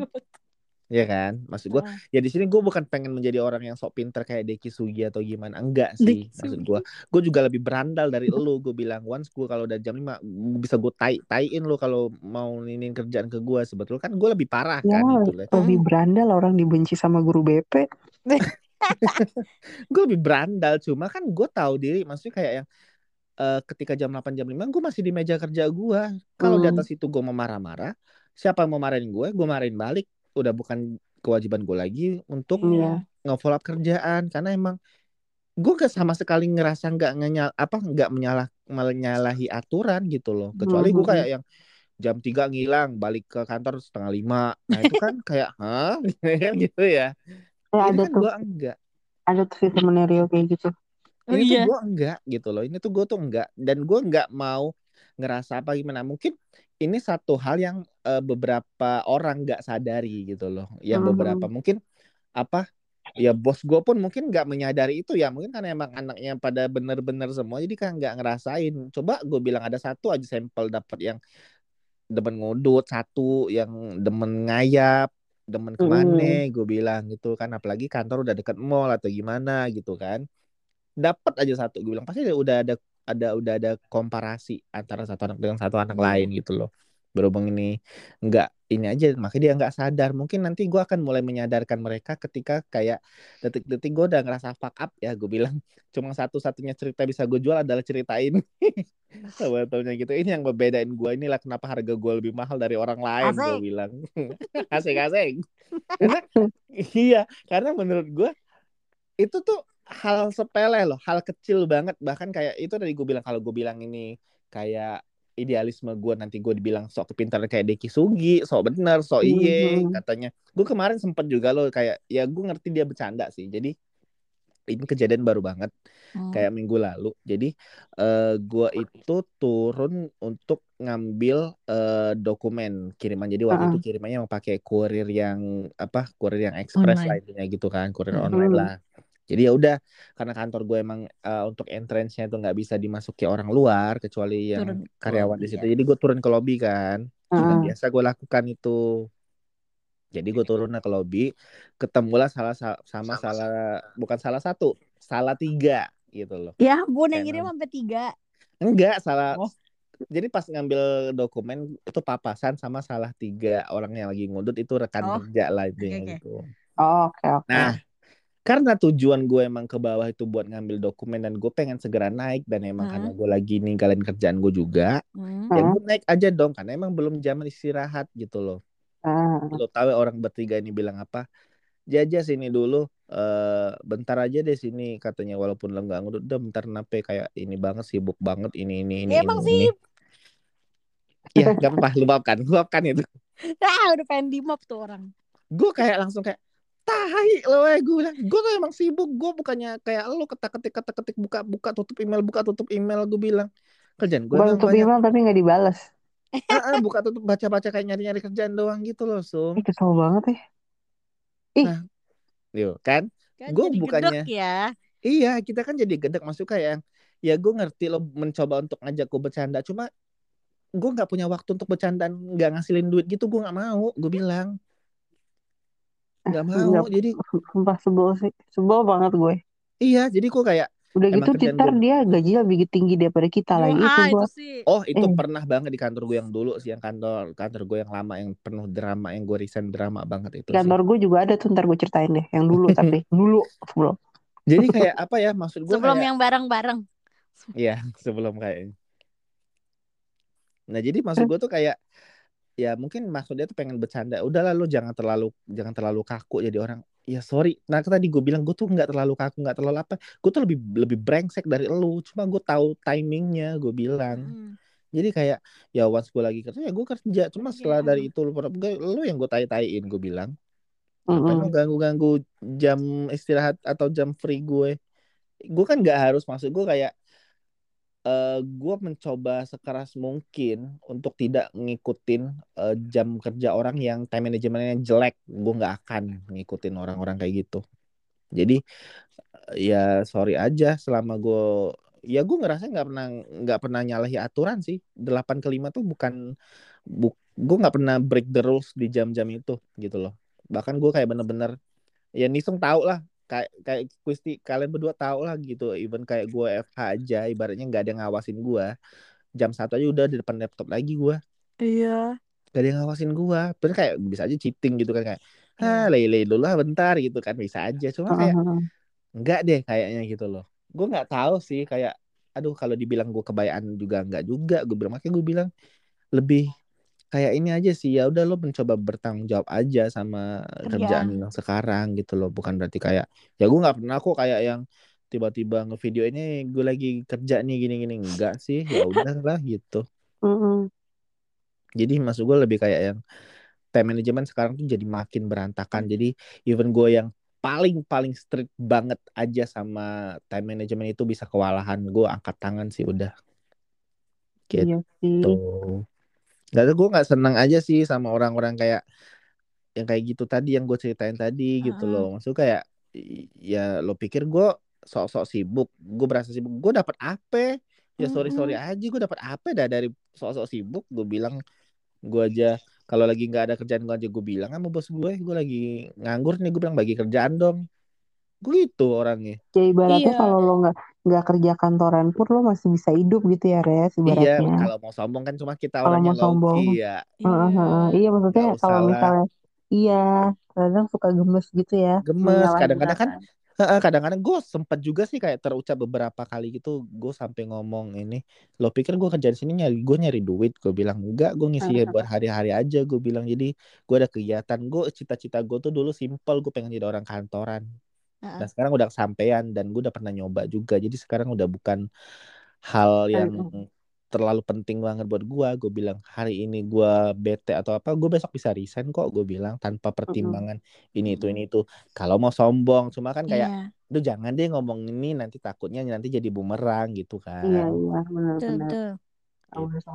Ya kan? Maksud gue Ah. ya di sini gue bukan pengen menjadi orang yang sok pinter kayak Deki Sugi atau gimana. Enggak sih Deki maksud gue gue juga lebih berandal dari lu. Gue bilang once gue kalau udah jam 5 bisa gue tai taiin lu kalau mau ninin kerjaan ke gue sebetulnya kan gue lebih parah Ya, kan gitu lah lebih berandal orang dibenci sama guru BP. [LAUGHS] gue lebih berandal cuma kan gue tahu diri. Maksudnya kayak yang eh, ketika jam 8 jam 5 gue masih di meja kerja gue kalau di Hmm. atas itu gue mau marah-marah siapa yang mau marahin gue gue marahin balik udah bukan kewajiban gue lagi untuk Iya. nge-follow up kerjaan. Karena emang gue gak sama sekali ngerasa nggak ngenyal apa nggak menyalah menyalahi aturan gitu loh. Kecuali gue Mhm. kayak yang jam 3 ngilang balik ke kantor setengah lima. Nah itu kan [LAUGHS] kayak hah? [LAUGHS] Gitu ya. Ya, ini ada kan tuh, gue enggak. Ada tuh temennya Rio kayak gitu. Oh ini tuh iya. gue enggak gitu loh. Ini tuh gue tuh enggak. Dan gue enggak mau ngerasa apa gimana. Mungkin ini satu hal yang eh, beberapa orang nggak sadari gitu loh. Yang Mhm. beberapa mungkin apa ya bos gue pun mungkin nggak menyadari itu ya. Mungkin karena emang anaknya pada bener-bener semua jadi kan nggak ngerasain. Coba gue bilang ada satu aja sampel dapat yang demen ngudut satu yang demen ngayap demen ke mana gue bilang gitu kan. Apalagi kantor udah deket mall atau gimana gitu kan. Dapat aja satu gue bilang. Pasti udah ada ada udah ada komparasi antara satu anak dengan satu anak lain gitu loh berhubung ini nggak ini aja makanya dia nggak sadar. Mungkin nanti gue akan mulai menyadarkan mereka ketika kayak detik-detik gue udah ngerasa fuck up ya gue bilang. [LAUGHS] Cuma satu-satunya cerita bisa gue jual adalah ceritain. [LAUGHS] Sebetulnya gitu. Ini yang membedain gue inilah kenapa harga gue lebih mahal dari orang lain gue Asik. bilang. [LAUGHS] Asik-asik karena iya karena menurut gue itu tuh hal sepele loh hal kecil banget. Bahkan kayak itu tadi gue bilang kalau gue bilang ini kayak idealisme gue nanti gue dibilang sok kepintaran kayak Deki Sugi sok bener sok iye Mhm. katanya gue kemarin sempet juga loh kayak ya gue ngerti dia bercanda sih jadi ini kejadian baru banget Hmm. kayak minggu lalu jadi eh gue itu turun untuk ngambil eh, dokumen kiriman jadi waktu Heeh. itu kirimannya mau pakai kurir yang apa kurir yang ekspres lah Online. intinya gitu kan kurir online Hmm. lah jadi ya udah karena kantor gue emang eh, untuk entrance-nya itu nggak bisa dimasuki orang luar kecuali yang Turun karyawan di situ ya. jadi gue turun ke lobby kan Heeh. biasa gue lakukan itu jadi gue turunnya ke lobby ketemulah salah sa- sama salah bukan salah satu salah tiga gitu loh Ya ampun yang ngirim non- sampai tiga. enggak salah Oh. jadi pas ngambil dokumen itu papasan sama salah tiga orang yang lagi ngudut itu rekan Oh, kerja lah intinya oke, oke. gitu Oh, Oke, oke. nah karena tujuan gue emang ke bawah itu buat ngambil dokumen dan gue pengen segera naik dan emang karena Hmm. gue lagi ninggalin kerjaan gue juga Hmm. ya gue naik aja dong karena emang belum zaman istirahat gitu loh Ah, lo tahu ya orang bertiga ini bilang apa jajah sini dulu eh bentar aja deh sini katanya walaupun lo nggak ngudut udah bentar nape kayak ini banget sibuk banget ini ini ini Ya ini emang ini sih. ya gak apa lupakan lupakan itu [LAUGHS] Ah udah pengen di mop tuh orang. gue kayak langsung kayak tahi lo eh gue bilang gue tuh emang sibuk gue bukannya kayak lo ketak ketik ketak ketik buka buka tutup email buka tutup email gue bilang kerjaan gue tutup banyak email tapi nggak dibalas. Ah, ah, buka tutup baca baca kayak nyari nyari kerjaan doang gitu loh sum Ih, kesel banget ya. Ih, nah yuk kan Kan gue jadi bukannya ya. Iya, kita kan jadi gedek masuk kayak yang ya gue ngerti lo mencoba untuk ngajak gue bercanda, cuma gue nggak punya waktu untuk bercandaan nggak ngasilin duit gitu gue nggak mau gue bilang nggak mau Nggak, jadi sumpah sebel sih. Sebel banget gue. Iya jadi gue kayak udah gitu ntar gue- dia gajinya lebih tinggi daripada kita lagi itu ah gue itu sih. Oh itu Eh. pernah banget di kantor gue yang dulu sih yang kantor kantor gue yang lama yang penuh drama yang gue resign drama banget itu di sih. Kantor gue juga ada tuh ntar gue ceritain deh yang dulu tapi [LAUGHS] dulu sebelum. Jadi kayak apa ya maksud gue sebelum kayak yang bareng-bareng. Iya, [LAUGHS] sebelum kayaknya. Nah, jadi maksud gue tuh kayak ya mungkin maksudnya tuh pengen bercanda. Udahlah lu jangan terlalu jangan terlalu kaku jadi orang. Ya sorry. Nah, kan tadi gue bilang gue tuh nggak terlalu kaku, nggak terlalu apa. Gue tuh lebih lebih brengsek dari lu. Cuma gue tahu timingnya, gue bilang. Mm. Jadi kayak ya once gue lagi kerja ya gue kerja. Cuma setelah Iya. dari itu lu, gue- lu yang gue tai-taiin gue bilang. Lu Mm-mm. ganggu-ganggu jam istirahat atau jam free gue? Gue kan nggak harus maksud gue kayak eh gue mencoba sekeras mungkin untuk tidak ngikutin eh, jam kerja orang yang time manajemennya jelek. Gue nggak akan ngikutin orang-orang kayak gitu. Jadi ya sorry aja selama gue ya gue ngerasa nggak pernah nggak pernah nyalahi aturan sih. 8 ke 5 tuh bukan bu, gue nggak pernah break the rules di jam-jam itu gitu loh. Bahkan gue kayak bener-bener ya Nisung tahu lah kayak kayak Kusti kalian berdua tahu lah gitu even kayak gue FH aja ibaratnya nggak ada yang ngawasin gue jam satu aja udah di depan laptop lagi gue iya. Gak ada yang ngawasin gue terus kayak bisa aja cheating gitu kan kayak ah Iya. lele dulu lah bentar gitu kan bisa aja. Cuma kayak Heeh. enggak deh kayaknya gitu loh. Gue nggak tahu sih kayak aduh kalau dibilang gue kebayaan juga enggak juga gue bilang. Makanya gue bilang lebih kayak ini aja sih ya udah lo mencoba bertanggung jawab aja sama kerjaan yang sekarang gitu loh. Bukan berarti kayak ya gue nggak pernah kok kayak yang tiba-tiba ngevideo ini gue lagi kerja nih gini-gini enggak sih ya udah lah gitu. Mm-mm. jadi maksud gue lebih kayak yang time management sekarang tuh jadi makin berantakan. Jadi even gue yang paling paling strict banget aja sama time management itu bisa kewalahan. Gue angkat tangan sih udah. Gitu. Iya sih. Gak gue nggak senang aja sih sama orang-orang kayak yang kayak gitu tadi yang gue ceritain tadi gitu Heeh. loh. Maksud kayak ya lo pikir gue sok-sok sibuk gue berasa sibuk gue dapat apa ya sorry sorry aja gue dapat apa dah dari sok-sok sibuk gue bilang gue aja kalau lagi nggak ada kerjaan gue aja gue bilang sama bos gue gue lagi nganggur nih gue bilang bagi kerjaan dong gue gitu orangnya Ya ibaratnya Iya. kalau lo nggak nggak kerja kantoran pun lo masih bisa hidup gitu ya Res iya ibaratnya. kalau mau sombong kan cuma kita Kalau orangnya mau sombong. low key ya Heeh, heeh. Iya maksudnya kalau misalnya iya kadang suka gemes gitu ya. gemes kadang-kadang kan kadang-kadang gue sempet juga sih kayak terucap beberapa kali gitu gue sampai ngomong ini lo pikir gue kerja di sini nyari gue nyari duit gue bilang enggak gue ngisi Heeh. buat hari-hari aja gue bilang jadi gue ada kegiatan gue cita-cita gue tuh dulu simple gue pengen jadi orang kantoran Heeh. nah sekarang udah kesampaian dan gue udah pernah nyoba juga jadi sekarang udah bukan hal yang terlalu penting banget buat gue gue bilang hari ini gue bete atau apa gue besok bisa resign kok gue bilang tanpa pertimbangan ini itu ini itu kalau mau sombong cuma kan kayak Iya. Duh jangan deh ngomong ini nanti takutnya nanti jadi bumerang gitu kan. Iya iya Betul, benar-benar. Gitu.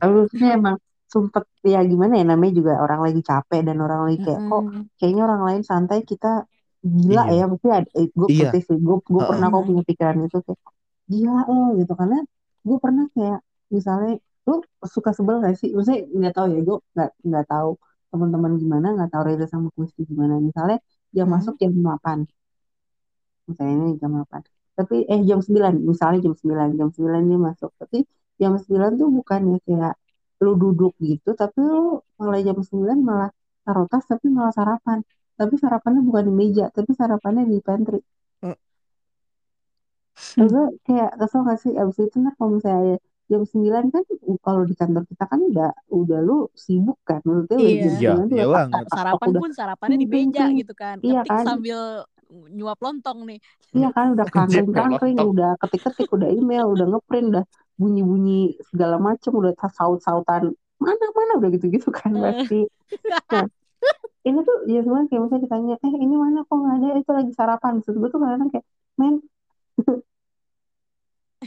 Tapi maksudnya emang sempet ya gimana ya namanya juga orang lagi capek dan orang lagi kayak kok Mm-mm. kayaknya orang lain santai kita gila Iya. ya mesti ada eh, gue Iya. putih sih gue gue Heeh. pernah kok punya pikiran itu kayak gila lo gitu karena gue pernah kayak misalnya lu suka sebel gak sih maksudnya nggak tahu ya gue nggak nggak tahu teman-teman gimana nggak tahu Reza sama Kusti gimana misalnya jam Mhm. masuk jam 8 misalnya ini jam 8 tapi eh jam 9 misalnya jam 9 jam 9 dia masuk tapi jam 9 tuh bukannya kayak lu duduk gitu tapi lu mulai jam 9 malah taruh tas tapi malah sarapan tapi sarapannya bukan di meja tapi sarapannya di pantry Hmm. Gue kayak kesel gak sih abis itu nah kalau misalnya jam 9 kan kalau di kantor kita kan udah udah lu sibuk kan maksudnya udah Iya. jam Iya, 9 tuh iya banget. tak, Sarapan udah pun sarapannya di meja gitu kan. Iya Ketik kan? sambil nyuap lontong nih. Iya kan udah [LAUGHS] kangkring lontong. udah ketik-ketik udah email udah ngeprint udah bunyi-bunyi segala macem udah saut-sautan mana mana udah gitu-gitu kan Eh. pasti nah [LAUGHS] ini tuh ya sebenarnya kayak misalnya ditanya eh ini mana? Kok nggak ada? Itu lagi sarapan. Maksud gue tuh kadang kayak men. [LAUGHS]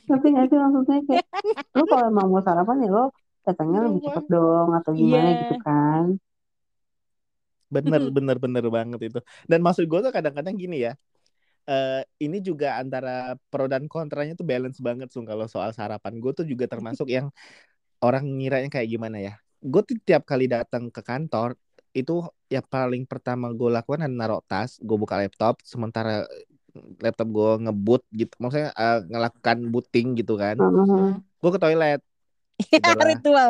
Tapi nggak sih maksudnya? Kayak lu kalau emang mau sarapan ya lo datangnya lebih Iya, cepet dong atau gimana Iya. gitu kan. Bener, [LAUGHS] bener, bener banget itu. Dan maksud gue tuh kadang-kadang gini ya. eh ini juga antara pro dan kontranya tuh balance banget sung kalau soal sarapan. Gue tuh juga [LAUGHS] termasuk yang orang ngiranya kayak gimana ya gue tuh tiap kali datang ke kantor itu yang paling pertama gue lakukan adalah naruh tas gue buka laptop sementara laptop gue ngebut gitu maksudnya uh, ngelakukan booting gitu kan Heeh. gue ke toilet Ya, Udahlah. ritual.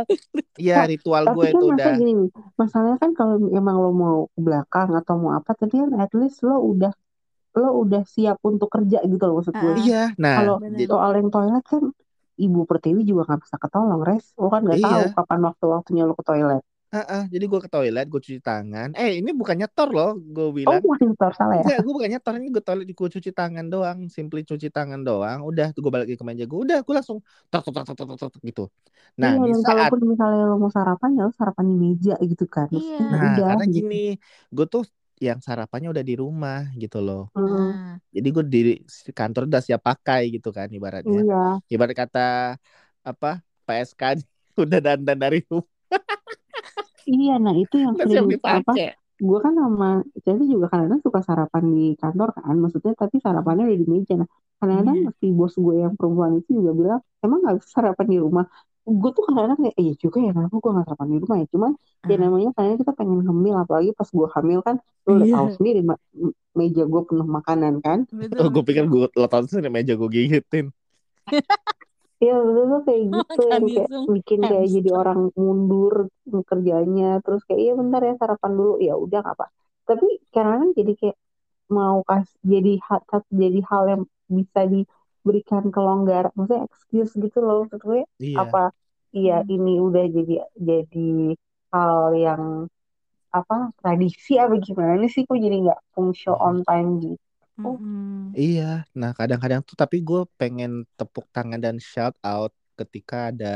Iya ritual Tapi gue kan itu udah gini, masalahnya kan kalau emang lo mau ke belakang atau mau apa, tapi kan at least lo udah lo udah siap untuk kerja gitu loh maksud gue. Iya nah Kalau soal yang toilet kan ibu pertiwi juga nggak bisa ketolong, res. Lo kan nggak Iya. tahu kapan waktu-waktunya lo ke toilet. Heeh, jadi gue ke toilet, gue cuci tangan. Eh, ini bukan nyetor loh, gue Oh, bilang. bukan nyetor salah ya? Enggak, gue bukan nyetor, ini gue toilet, gue cuci tangan doang, simply cuci tangan doang. Udah, gue balik lagi ke meja gue. Udah, gue langsung tok tok tok tok tok, gitu. Nah, iya, di saat, kalaupun misalnya lo mau sarapan ya lo sarapan di meja gitu kan. Iya. nah, udah karena gitu. gini, gue tuh yang sarapannya udah di rumah gitu loh. Heeh. Ah, Jadi gue di kantor udah siap pakai gitu kan ibaratnya. Iya. Ibarat kata apa PSK [LAUGHS] udah dandan dari rumah, Iya, nah itu yang siap sering apa? Gue kan sama Cevi juga kadang-kadang suka sarapan di kantor kan, maksudnya tapi sarapannya udah di meja. Nah, kadang-kadang Iya. si bos gue yang perempuan itu juga bilang, emang nggak bisa sarapan di rumah. Gue tuh kadang-kadang kayak, iya juga ya, kenapa gue nggak sarapan di rumah ya? Cuman ya ah. namanya kadang kita pengen hamil, apalagi pas gue hamil kan, lo udah Iya. tahu sendiri ma- meja gue penuh makanan kan. Oh, gue pikir gue lo tau sih meja gue gigitin. [LAUGHS] Iya betul tuh kayak [LAUGHS] gitu yang kayak bikin kayak jadi orang mundur kerjanya terus kayak iya bentar ya sarapan dulu ya udah nggak apa tapi kadang-kadang jadi kayak mau kas jadi hal jadi hal yang bisa diberikan kelonggaran maksudnya excuse gitu loh gue Iya. apa iya Hmm. ini udah jadi jadi hal yang apa tradisi apa gimana sih kok jadi nggak fungsi on time gitu Mm-mm. Iya, nah kadang-kadang tuh tapi gue pengen tepuk tangan dan shout out ketika ada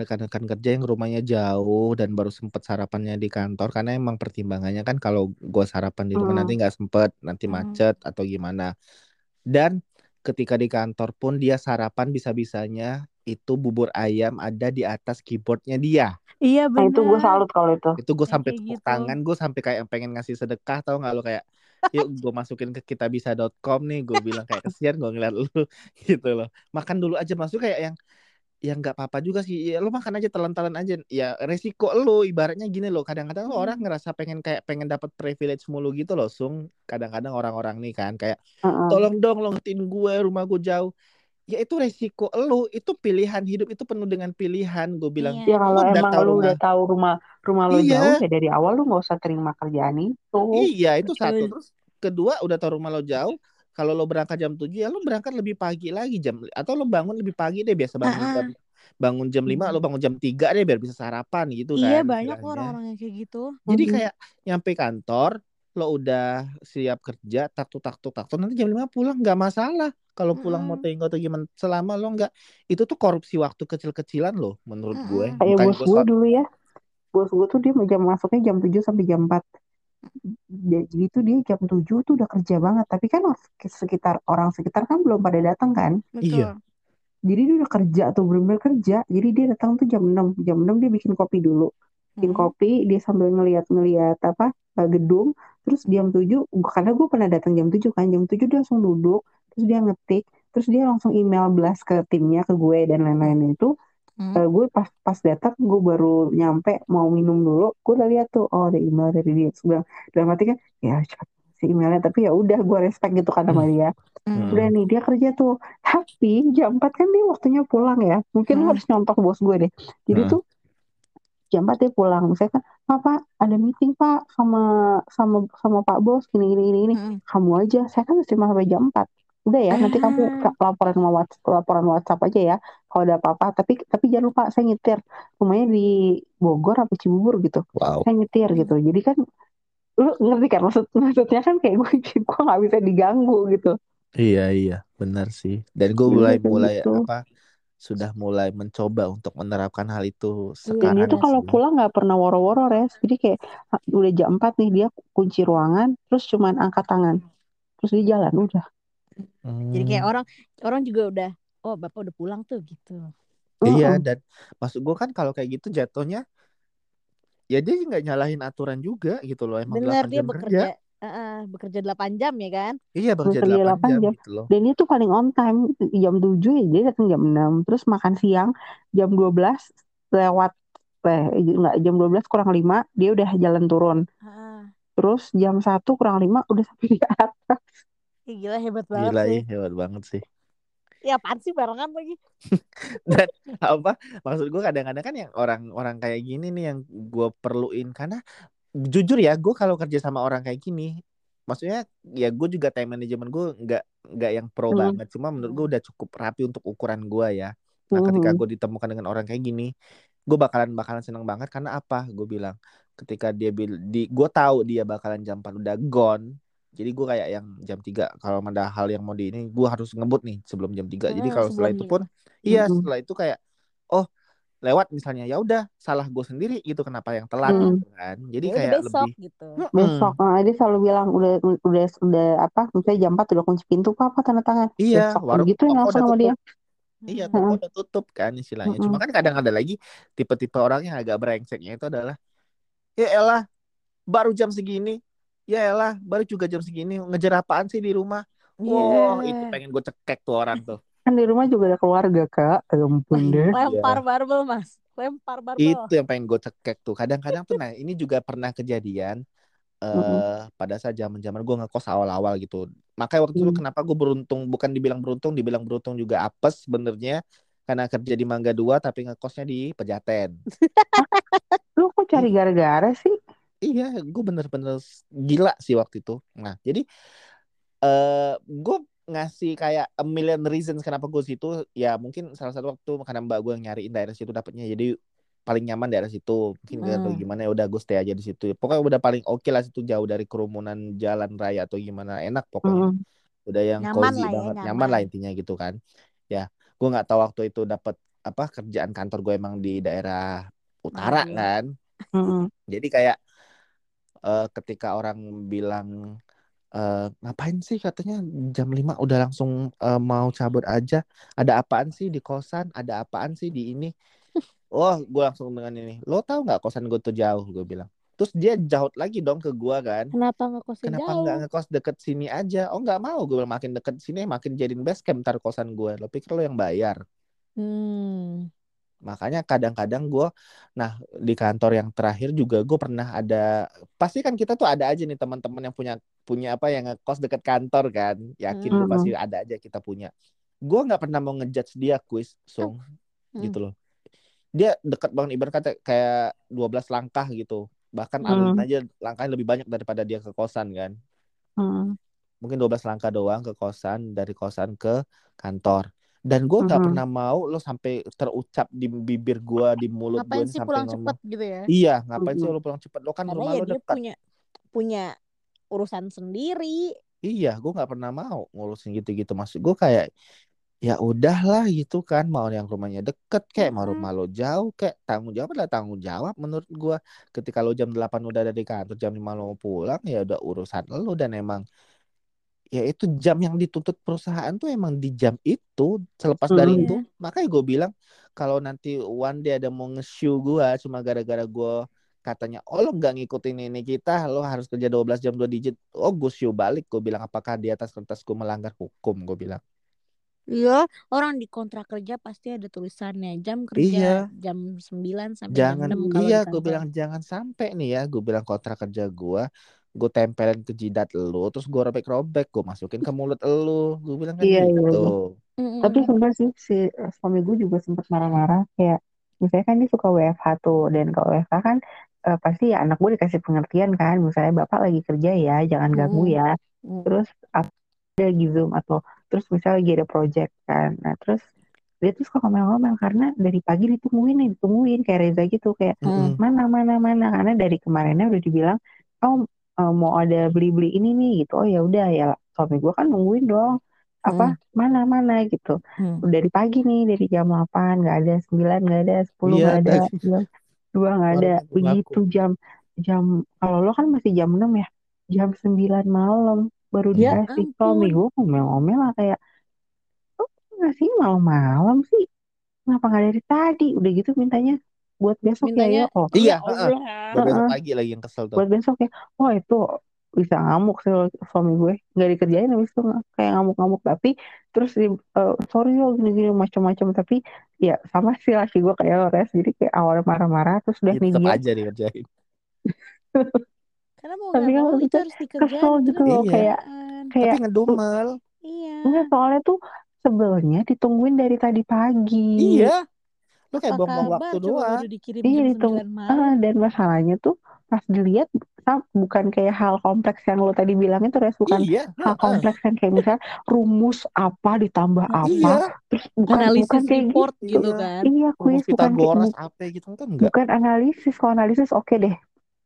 rekan-rekan kerja yang rumahnya jauh dan baru sempet sarapannya di kantor karena emang pertimbangannya kan kalau gue sarapan di rumah nanti nggak sempet, nanti macet atau gimana. Dan ketika di kantor pun dia sarapan bisa-bisanya itu bubur ayam ada di atas keyboardnya dia. Iya nah itu gue benar. salut kalau itu Itu gue sampai tepuk gitu. tangan, gue sampai kayak pengen ngasih sedekah tau nggak lo kayak yuk gue masukin ke kitabisa.com nih. Gue bilang kayak kesian gue ngeliat lu [LAUGHS] gitu loh. Makan dulu aja. Maksud kayak yang yang nggak apa-apa juga sih. Ya lu makan aja telan-telan aja. Ya resiko lu ibaratnya gini loh. Kadang-kadang lo orang Hmm. ngerasa pengen kayak pengen dapat privilege mulu gitu loh sung. Kadang-kadang orang-orang nih kan kayak tolong dong lo ngetin gue rumah gue jauh ya itu resiko lu itu pilihan hidup itu penuh dengan pilihan gue bilang Iya. Ya kalau Lu udah emang tahu lu rumah udah tahu rumah rumah lo Iya. jauh ya dari awal lu nggak usah terima kerjaan itu. Iya, itu satu. Betul. Terus kedua, udah tahu rumah lo jauh. Kalau lo berangkat jam 7 ya lo berangkat lebih pagi lagi jam atau lo bangun lebih pagi deh biasa bangun Ah, jam bangun jam 5 lo bangun jam 3 deh biar bisa sarapan gitu Iya kan banyak kok istilahnya. orang-orang yang kayak gitu. Jadi Mhm. kayak nyampe kantor lo udah siap kerja taktu taktu taktu nanti jam 5 pulang nggak masalah. Kalau pulang mau tengok atau gimana selama lo nggak itu tuh korupsi waktu kecil-kecilan lo menurut gue. Mm-mm. Kayak Bukan bos gue gue soal dulu ya. Bos gue tuh dia jam masuknya jam 7 sampai jam 4. Dia- Jadi tuh dia jam 7 tuh udah kerja banget. Tapi kan sekitar orang sekitar kan belum pada datang kan. Iya. Jadi dia udah kerja tuh bener-bener kerja. Jadi dia datang tuh jam 6. Jam 6 dia bikin kopi dulu. Bikin Hmm. kopi dia sambil ngeliat-ngeliat apa eh, gedung. Terus jam 7 karena gue pernah datang jam 7 kan. Jam 7 dia langsung duduk. Terus dia ngetik. Terus dia langsung email blast ke timnya ke gue dan lain-lain itu. Hmm. Eh, gue pas pas datang gue baru nyampe mau minum dulu gue udah lihat tuh oh ada email dari dia bilang dalam hati kan ya cepat si emailnya tapi ya udah gue respect gitu kan sama dia Hmm. udah nih dia kerja tuh tapi jam 4 kan dia waktunya pulang ya mungkin Hmm. harus nyontok bos gue deh jadi Hmm. tuh jam 4 dia pulang. Misalnya kan "Pak, ada meeting pak sama sama sama pak bos gini gini gini, gini." Hmm. kamu aja. Saya kan cuma sampai jam 4 udah ya nanti kamu ka- laporan sama WhatsApp, laporan WhatsApp aja ya kalau ada apa-apa. Tapi tapi jangan lupa saya nyetir. Rumahnya di Bogor apa Cibubur gitu. Wow. saya nyetir gitu. Jadi kan lu ngerti kan maksud maksudnya kan kayak gue [LAUGHS] gue nggak bisa diganggu gitu. Iya iya. Benar sih. Dan gue mulai mulai gitu. apa sudah mulai mencoba untuk menerapkan hal itu Iya, dan dia sekarang tuh kalau sih. pulang nggak pernah woro-woro res jadi kayak ah, udah jam 4 nih dia kunci ruangan terus cuman angkat tangan terus dia jalan udah Jadi kayak Hmm, orang orang juga udah oh bapak udah pulang tuh gitu. iya dan maksud gue kan kalau kayak gitu jatuhnya ya dia nggak nyalahin aturan juga gitu loh. Emang Bener 8 dia jam kerja. Bekerja eh, bekerja 8 jam ya kan? Iya bekerja bekerja 8 8 jam jam gitu loh. dan dia tuh paling on time jam 7 ya dia datang jam 6 terus makan siang jam 12 lewat eh enggak jam 12 kurang 5 dia udah jalan turun. Ah, Terus jam 1 kurang 5 udah sampai di atas. ih, gila hebat banget Gila sih. ih, hebat banget sih. Ya apaan sih barengan lagi? [LAUGHS] Dan apa maksud gue kadang-kadang kan yang orang-orang kayak gini nih yang gue perluin karena jujur ya gue kalau kerja sama orang kayak gini maksudnya ya gue juga time management gue nggak nggak yang pro Hmm. banget. Cuma menurut gue udah cukup rapi untuk ukuran gue ya. Nah ketika Mhm. gue ditemukan dengan orang kayak gini gue bakalan bakalan seneng banget. Karena apa? Gue bilang ketika dia bil di gue tahu dia bakalan jam 4 udah gone jadi gue kayak yang jam 3 kalau ada hal yang mau di ini gue harus ngebut nih sebelum jam 3 jadi Hmm, kalau setelah itu pun iya setelah itu kayak oh lewat misalnya ya udah salah gue sendiri gitu kenapa yang telat Mhm. gitu kan jadi Ya kayak besok lebih gitu. Mm-mm. Besok nah, dia selalu bilang udah udah udah apa misalnya jam 4 udah kunci pintu apa, apa tanda tangan. iya Besok warung gitu toko langsung udah sama dia. iya Hmm. toko udah tutup kan istilahnya Mm-mm. cuma kan kadang ada lagi tipe-tipe orang yang agak brengseknya itu adalah ya elah baru jam segini ya elah baru juga jam segini ngejar apaan sih di rumah wah itu Yeah. pengen gue cekek tuh orang tuh Kan di rumah juga ada keluarga, Kak. Ya ampun deh. Lempar Iya. barbel mas, lempar barbel. itu yang pengen gue cekek tuh kadang-kadang tuh nah ini juga pernah kejadian eh pada saat zaman zaman gue ngekos awal-awal gitu makanya waktu itu Hmm. kenapa gue beruntung bukan dibilang beruntung dibilang beruntung juga apes sebenarnya karena kerja di Mangga Dua tapi ngekosnya di Pejaten [LAUGHS] Lu kok cari gara-gara sih? iya gue bener-bener gila sih waktu itu nah jadi eh gue ngasih kayak a million reasons kenapa gue situ ya mungkin salah satu waktu karena mbak gue yang nyariin daerah situ dapetnya jadi paling nyaman daerah situ mungkin Hmm. gimana ya udah gue stay aja di situ pokoknya udah paling oke lah situ jauh dari kerumunan jalan raya atau gimana enak pokoknya Mm. udah yang Nyaman cozy lah ya, banget nyaman. nyaman. lah intinya gitu kan ya gue nggak tahu waktu itu dapat apa kerjaan kantor gue emang di daerah utara Dua. kan Mm-mm. jadi kayak eh, ketika orang bilang eh, ngapain sih katanya jam 5 udah langsung eh, mau cabut aja ada apaan sih di kosan ada apaan sih di ini oh gue langsung dengan ini lo tahu nggak kosan gue tuh jauh gue bilang terus dia jaut lagi dong ke gue kan Kenapa ngekosnya Kenapa jauh? nggak ngekos deket sini aja? Oh nggak mau, gue bilang makin deket sini makin jadiin base camp ntar kosan gue. Lo pikir lo yang bayar? Hmm. Makanya kadang-kadang gue, nah di kantor yang terakhir juga gue pernah ada, pasti kan kita tuh ada aja nih teman-teman yang punya punya apa yang ngekos deket kantor kan? Yakin gue Hmm. pasti ada aja kita punya. Gue nggak pernah mau ngejudge dia kuis, sung Hmm. gitu loh. Dia deket banget ibarat kata kayak 12 langkah gitu. Bahkan Hmm. Alin aja langkahnya lebih banyak daripada dia ke kosan kan. Mm. mungkin 12 langkah doang ke kosan dari kosan ke kantor dan gue nggak Mhm. pernah mau lo sampai terucap di bibir gue di mulut gue sampai pulang ngomong. cepet gitu ya? iya ngapain sih lo pulang cepet? Lo kan Karena rumah ya lo dia dekat. punya punya urusan sendiri. iya gue nggak pernah mau ngurusin gitu-gitu. Maksud gue kayak ya udahlah gitu kan. Mau yang rumahnya deket kayak mau rumah lo jauh kayak tanggung jawab adalah tanggung jawab menurut gue ketika lo jam 8 udah ada di kantor jam 5 lo mau pulang ya udah urusan lo. Dan emang ya itu jam yang dituntut perusahaan tuh emang di jam itu selepas dari Hmm. itu. Makanya gue bilang kalau nanti one day ada mau nge-show gue cuma gara-gara gue katanya oh lo nggak ngikutin ini kita lo harus kerja 12 jam 2 digit. Oh gue show balik gue bilang apakah di atas kertas gue melanggar hukum? Gue bilang. Iya, orang di kontrak kerja pasti ada tulisannya jam Iya. kerja jam 9 sampai jangan jam 6 kalau iya gue bilang jangan sampai nih ya gue bilang kontrak kerja gue gue tempelin ke jidat lo terus gue robek-robek gue masukin ke mulut lo gue bilang kan Iya, iya, gitu. Mm-mm. Tapi sempat sih si suami gue juga sempat marah-marah kayak misalnya kan dia suka WFH tuh dan kalau WFH kan eh, pasti ya anak gue dikasih pengertian kan misalnya bapak lagi kerja ya jangan ganggu ya. Mm. terus ada lagi zoom atau terus misalnya lagi ada project kan. Nah terus dia tuh suka ngomel-ngomel karena dari pagi ditungguin nih ditungguin kayak Reza gitu kayak Mm-mm. mana mana mana? Karena dari kemarinnya udah dibilang oh eh, mau ada beli-beli ini nih gitu. Oh ya udah ya suami gue kan nungguin dong. Apa mana mana gitu. Hmm. dari pagi nih dari jam 8 nggak ada 9 nggak ada 10 Iya, nggak ada dari- [LAUGHS] jam 2 nggak ada. begitu jam jam kalau lo kan masih jam 6 ya jam 9 malam baru Ya dikasih. Ampun. suami gue ngomel-ngomel lah kayak oh ngasih malam-malam sih? Kenapa nggak dari tadi? Udah gitu mintanya buat besok Mintanya ya. Ya oh. Iya, ya Allah. Buat besok pagi lagi yang kesel tuh. Buat besok ya. Oh itu bisa ngamuk sih suami gue. Nggak dikerjain habis itu kayak ngamuk-ngamuk. Tapi terus di eh, sorry yo gini-gini macam-macam. Tapi ya sama sih laki gue kayak Ores jadi kayak awalnya marah-marah terus udah Ya, nih tetap dia aja dikerjain. [LAUGHS] Karena mau Tapi nggak kan mau itu maksudnya harus dikerjain kesel itu gitu kan loh. Iya. kayak kerjaan. Tapi kayak ngedumel. Iya. enggak soalnya tuh sebelnya ditungguin dari tadi pagi. Iya. Lu kayak kabar waktu doang. Iya jam ditung 9 malam. ah, dan masalahnya tuh pas dilihat sam- bukan kayak hal kompleks yang lo tadi bilang itu res bukan Iya. hal kompleks yang kayak misalnya rumus apa ditambah Mm-mm. apa Iya. terus bukan Analisis bukan kayak report gitu gitu Iya. kan. iya Rumus kuis bukan kayak bu- apa gitu kan enggak. bukan analisis kalau analisis oke deh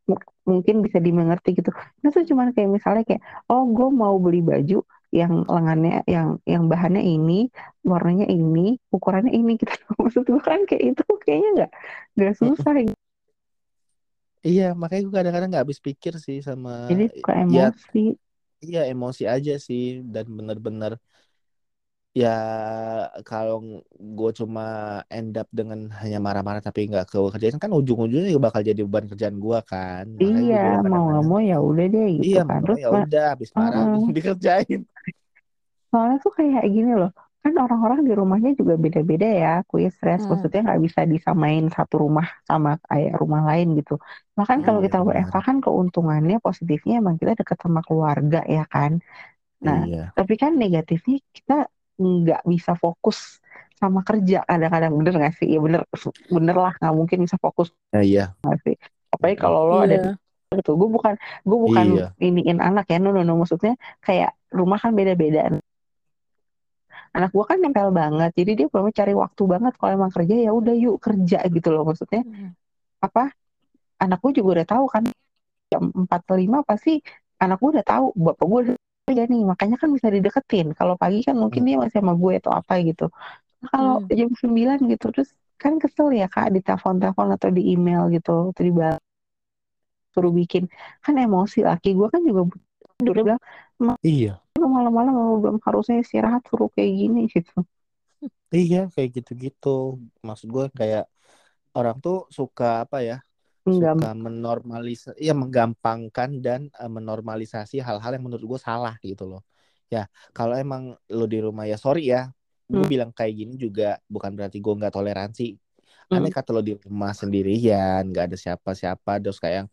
M- mungkin bisa dimengerti gitu itu tuh cuman kayak misalnya kayak oh gue mau beli baju yang lengannya yang yang bahannya ini warnanya ini ukurannya ini gitu. [LAUGHS] Maksud gue kan kayak itu kayaknya nggak nggak susah Iya, makanya gue kadang-kadang nggak habis pikir sih sama jadi suka ya emosi. iya emosi aja sih dan bener-bener ya kalau gue cuma end up dengan hanya marah-marah tapi nggak ke kerjaan kan ujung-ujungnya juga bakal jadi beban kerjaan gue kan. Makanya iya mau nggak mau ya udah deh gitu iya kan. terus ya udah habis marah Heeh. [LAUGHS] dikerjain. Soalnya tuh kayak gini loh kan orang-orang di rumahnya juga beda-beda ya kuis stres Hmm. maksudnya nggak bisa disamain satu rumah sama kayak rumah lain gitu. Bahkan kalau iya kita WFH benar. kan keuntungannya positifnya emang kita deket sama keluarga ya kan. Nah iya. tapi kan negatifnya kita nggak bisa fokus sama kerja. Kadang-kadang bener nggak sih? Ya bener. Bener lah nggak mungkin bisa fokus. Ya, iya. Nggak sih? Apalagi Mm-mm. kalau lo ada Iya. gitu gue bukan gue bukan iya. iniin anak ya no, no, no. maksudnya kayak rumah kan beda-beda. Anak gue kan nempel banget jadi dia belum cari waktu banget. Kalau emang kerja ya udah yuk kerja gitu loh. Maksudnya Hmm. apa? Anak gue juga udah tahu kan jam empat atau lima pasti anak gue udah tahu. Bapak gue kerja nih makanya kan bisa dideketin. Kalau pagi kan mungkin Mm. dia masih sama gue atau apa gitu. Nah, kalau Hmm. jam 9 gitu terus kan kesel ya kak di telepon-telepon atau di email gitu atau di suruh bikin. Kan emosi laki gue kan juga tidur dia bilang iya. "Lu malam-malam lu belum? Harusnya istirahat suruh kayak gini [LAUGHS] gitu. Iya kayak gitu-gitu. Maksud gue kayak orang tuh suka apa ya enggak suka menormalis ya menggampangkan dan eh, menormalisasi hal-hal yang menurut gue salah gitu loh ya kalau emang lo di rumah ya sorry ya gue Hmm. bilang kayak gini juga bukan berarti gue nggak toleransi Hmm. aneh kata lo di rumah sendirian nggak ada siapa-siapa terus kayak yang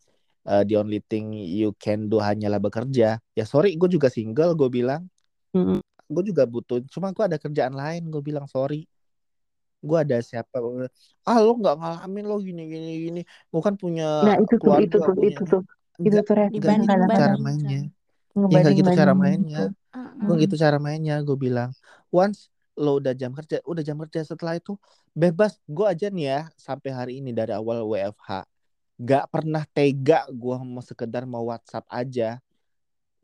eh, the only thing you can do hanyalah bekerja ya sorry gue juga single gue bilang Mm-mm. gue juga butuh cuma gue ada kerjaan lain gue bilang sorry gue ada siapa? Ah lo nggak ngalamin lo gini gini gini. Gue kan punya nah itu tuh itu tuh punya itu tuh. Itu tuh responnya gitu cara mainnya. Banding-bandingkan. ya enggak gitu cara ngebanding-bandingin mainnya. gitu. Gue gitu cara mainnya gue bilang once lo udah jam kerja udah jam kerja setelah itu bebas. Gue aja nih ya sampai hari ini dari awal WFH gak pernah tega gue mau sekedar mau WhatsApp aja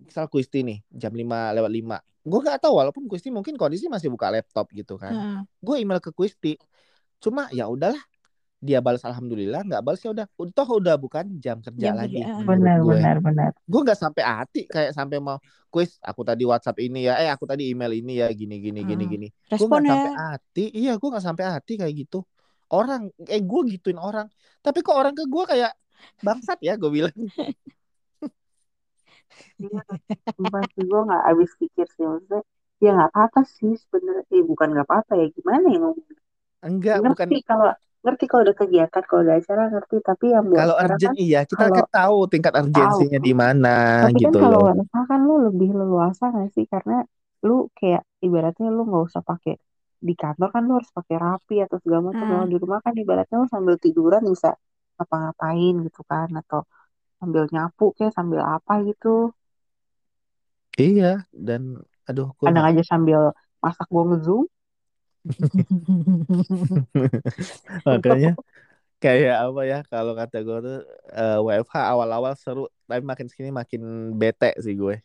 misal Kuisti nih jam 5 lewat 5 gue gak tahu walaupun Kuisti mungkin kondisi masih buka laptop gitu kan. Heeh. gue email ke Kuisti cuma ya udahlah dia balas alhamdulillah nggak balas ya udah. Toh udah bukan jam kerja Jam lagi kerja. menurut benar gue benar benar. Gue nggak sampai hati kayak sampai mau kuis aku tadi WhatsApp ini ya eh aku tadi email ini ya gini gini gini Heeh. gini. Gue nggak ya. sampai hati iya gue nggak sampai hati kayak gitu. Orang eh gue gituin orang. Tapi kok orang ke gue kayak bangsat ya gue bilang [LAUGHS] sumpah sih gue nggak habis pikir sih maksudnya ya nggak apa-apa sih sebenarnya. Eh bukan nggak apa-apa ya gimana ya enggak bukan. ngerti kalau ngerti kalau ada kegiatan kalau ada acara ngerti tapi yang buat kalau urgent kan iya kita kalau kan tahu tingkat urgensinya di mana tapi kan gitu kalau loh. kan lu lebih leluasa nggak sih? Karena lu kayak ibaratnya lu nggak usah pakai di kantor kan lu harus pakai rapi atau segala macam. Kalau Heeh. di rumah kan ibaratnya lu sambil tiduran bisa apa-ngapain gitu kan atau sambil nyapu kayak sambil apa gitu iya dan aduh gue kadang aja sambil masak gua ngezoom [LAUGHS] makanya kayak apa ya kalau kata gue tuh eh, WFH awal-awal seru tapi makin sini makin bete sih gue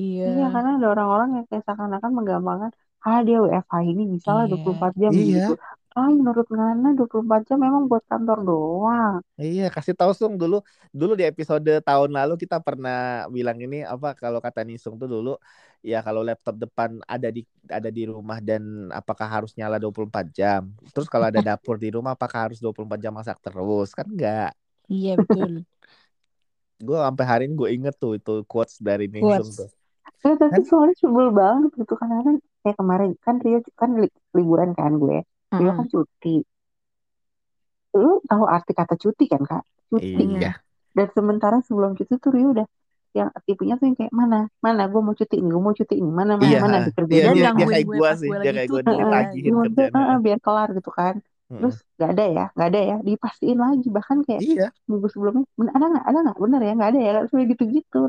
Iya, Iya. karena ada orang-orang yang kayak seakan-akan menggampangkan, ah dia WFH ini bisa lah Iya. 24 jam iya gitu. Ah menurut Ngana 24 jam memang buat kantor doang. Iya, kasih tahu Sung dulu. Dulu di episode tahun lalu kita pernah bilang ini apa kalau kata Nisung tuh dulu ya kalau laptop depan ada di ada di rumah dan apakah harus nyala 24 jam. Terus kalau ada dapur di rumah apakah harus 24 jam masak terus? Kan enggak. Iya betul. [LAUGHS] gue sampai hari ini gue inget tuh itu quotes dari Ningsung Quotes. tuh Eh, tapi Kan? soalnya sebel banget gitu kan kayak kemarin kan Rio kan li- liburan kan gue. Mm-mm. kan cuti. Lu tahu arti kata cuti kan kak? Cuti. iya. Dan sementara sebelum cuti tuh Rio udah yang tipenya tuh yang kayak mana? Mana? Gue mau cuti ini gue mau cuti ini. Mana mana iya. mana? Ha. dikerjain. iya Dan dia, dia kayak gue sih gue dia lagi kayak gue kan. ditagihin kerjaan ah, biar kelar gitu kan. Terus gak ada ya gak ada ya dipastiin lagi. Bahkan kayak iya. minggu sebelumnya "Ben- ada nggak? Ada nggak? Bener ya nggak ada ya. Terus gitu gitu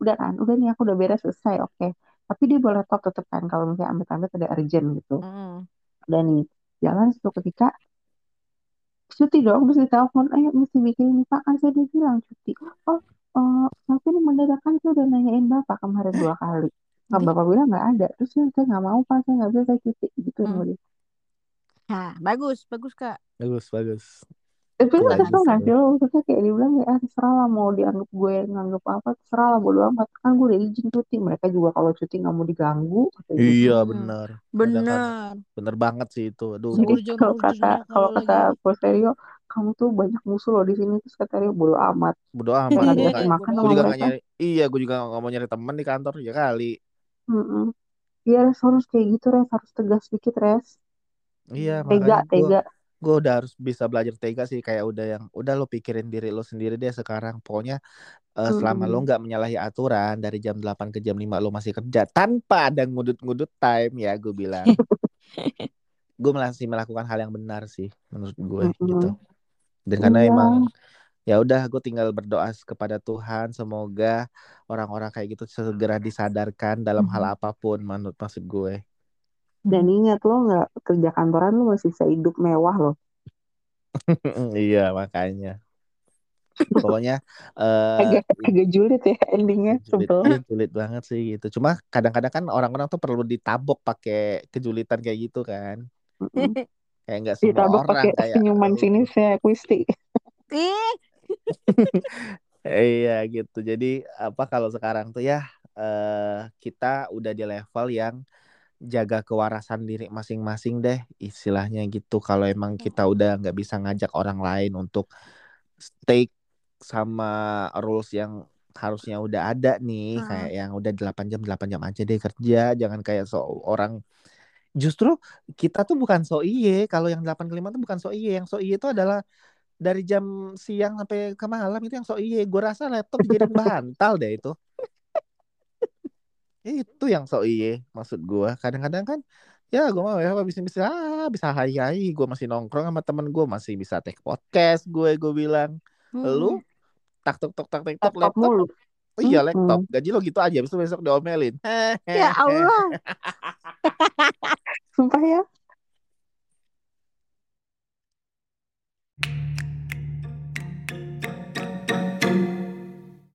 udah kan? Udah nih aku udah beres selesai. Oke. Tapi dia bawa laptop tetep kan kalau misalnya amit-amit ada urgent gitu. Mm-mm. udah nih jalan suatu ketika cuti dong terus ditelepon ayo mesti bikin ini pak kan saya udah bilang cuti. Oh eh, tapi ini mendadak kan saya udah nanyain bapak kemarin dua kali. Nah, bapak bilang nggak ada. Terus ya, saya nggak mau pak saya nggak bisa saya cuti gitu Mm. dia nah bagus, bagus kak. bagus bagus Itu lu kesel gak sih lo? Maksudnya kayak dibilang ya ah, terserah lah mau dianggap gue nganggap apa terserah lah bodo amat kan gue udah izin cuti mereka juga kalau cuti nggak mau diganggu gitu. iya Mm. bener kadang kan Bener. bener banget sih itu aduh Jadi kalau kata kalau kata lagi Bos Rio kamu tuh banyak musuh loh di sini terus kata Rio bodo amat bodo amat gue dikasih nggak makan gue juga mereka. nyari iya gue juga nggak mau nyari teman di kantor ya kali. Iya res harus kayak gitu res harus tegas dikit res iya Hmm. tega makanya gue udah harus bisa belajar tega sih kayak udah yang udah lo pikirin diri lo sendiri deh sekarang pokoknya eh, selama lo Mm-mm. nggak menyalahi aturan dari jam 8 ke jam 5 lo masih kerja tanpa ada ngudut-ngudut time ya gue bilang [LAUGHS] gue masih melakukan hal yang benar sih menurut gue gitu Mm-mm. dan karena Iya emang ya udah gue tinggal berdoa kepada Tuhan semoga orang-orang kayak gitu segera disadarkan dalam hal Mhm. apa pun menurut maksud gue dan Mhm. ingat lo nggak kerja kantoran lo masih bisa hidup mewah loh. [LAUGHS] Iya makanya. Pokoknya eh agak agak julid ya endingnya julid. iya julid banget sih gitu. Cuma kadang-kadang kan orang-orang tuh perlu ditabok pakai kejulitan kayak gitu kan. Kayak nggak semua ditabok orang pakai kayak senyuman lu sini saya Kristi [LAUGHS] iya gitu. Jadi apa kalau sekarang tuh ya eh kita udah di level yang jaga kewarasan diri masing-masing deh istilahnya gitu. Kalau emang kita udah nggak bisa ngajak orang lain untuk stay sama rules yang harusnya udah ada nih Heeh. kayak yang udah 8 jam 8 jam aja deh kerja. Jangan kayak so orang justru kita tuh bukan so iye. Kalau yang 8 ke 5 tuh bukan so iye. Yang so iye itu adalah dari jam siang sampai ke malam itu yang so iye. Gue rasa laptop dijadiin [LAUGHS] bantal deh itu ya itu yang so iye maksud gue kadang-kadang kan ya gue mau ya bisa bisa ah, bisa hai hai gue masih nongkrong sama temen gue masih bisa take podcast gue gue bilang. Hmm. lu tak tok tok tak tok laptop mulu. Oh iya hmm. laptop. Gaji lo gitu aja besok besok diomelin. [LAUGHS] Ya Allah. [LAUGHS] Sumpah ya.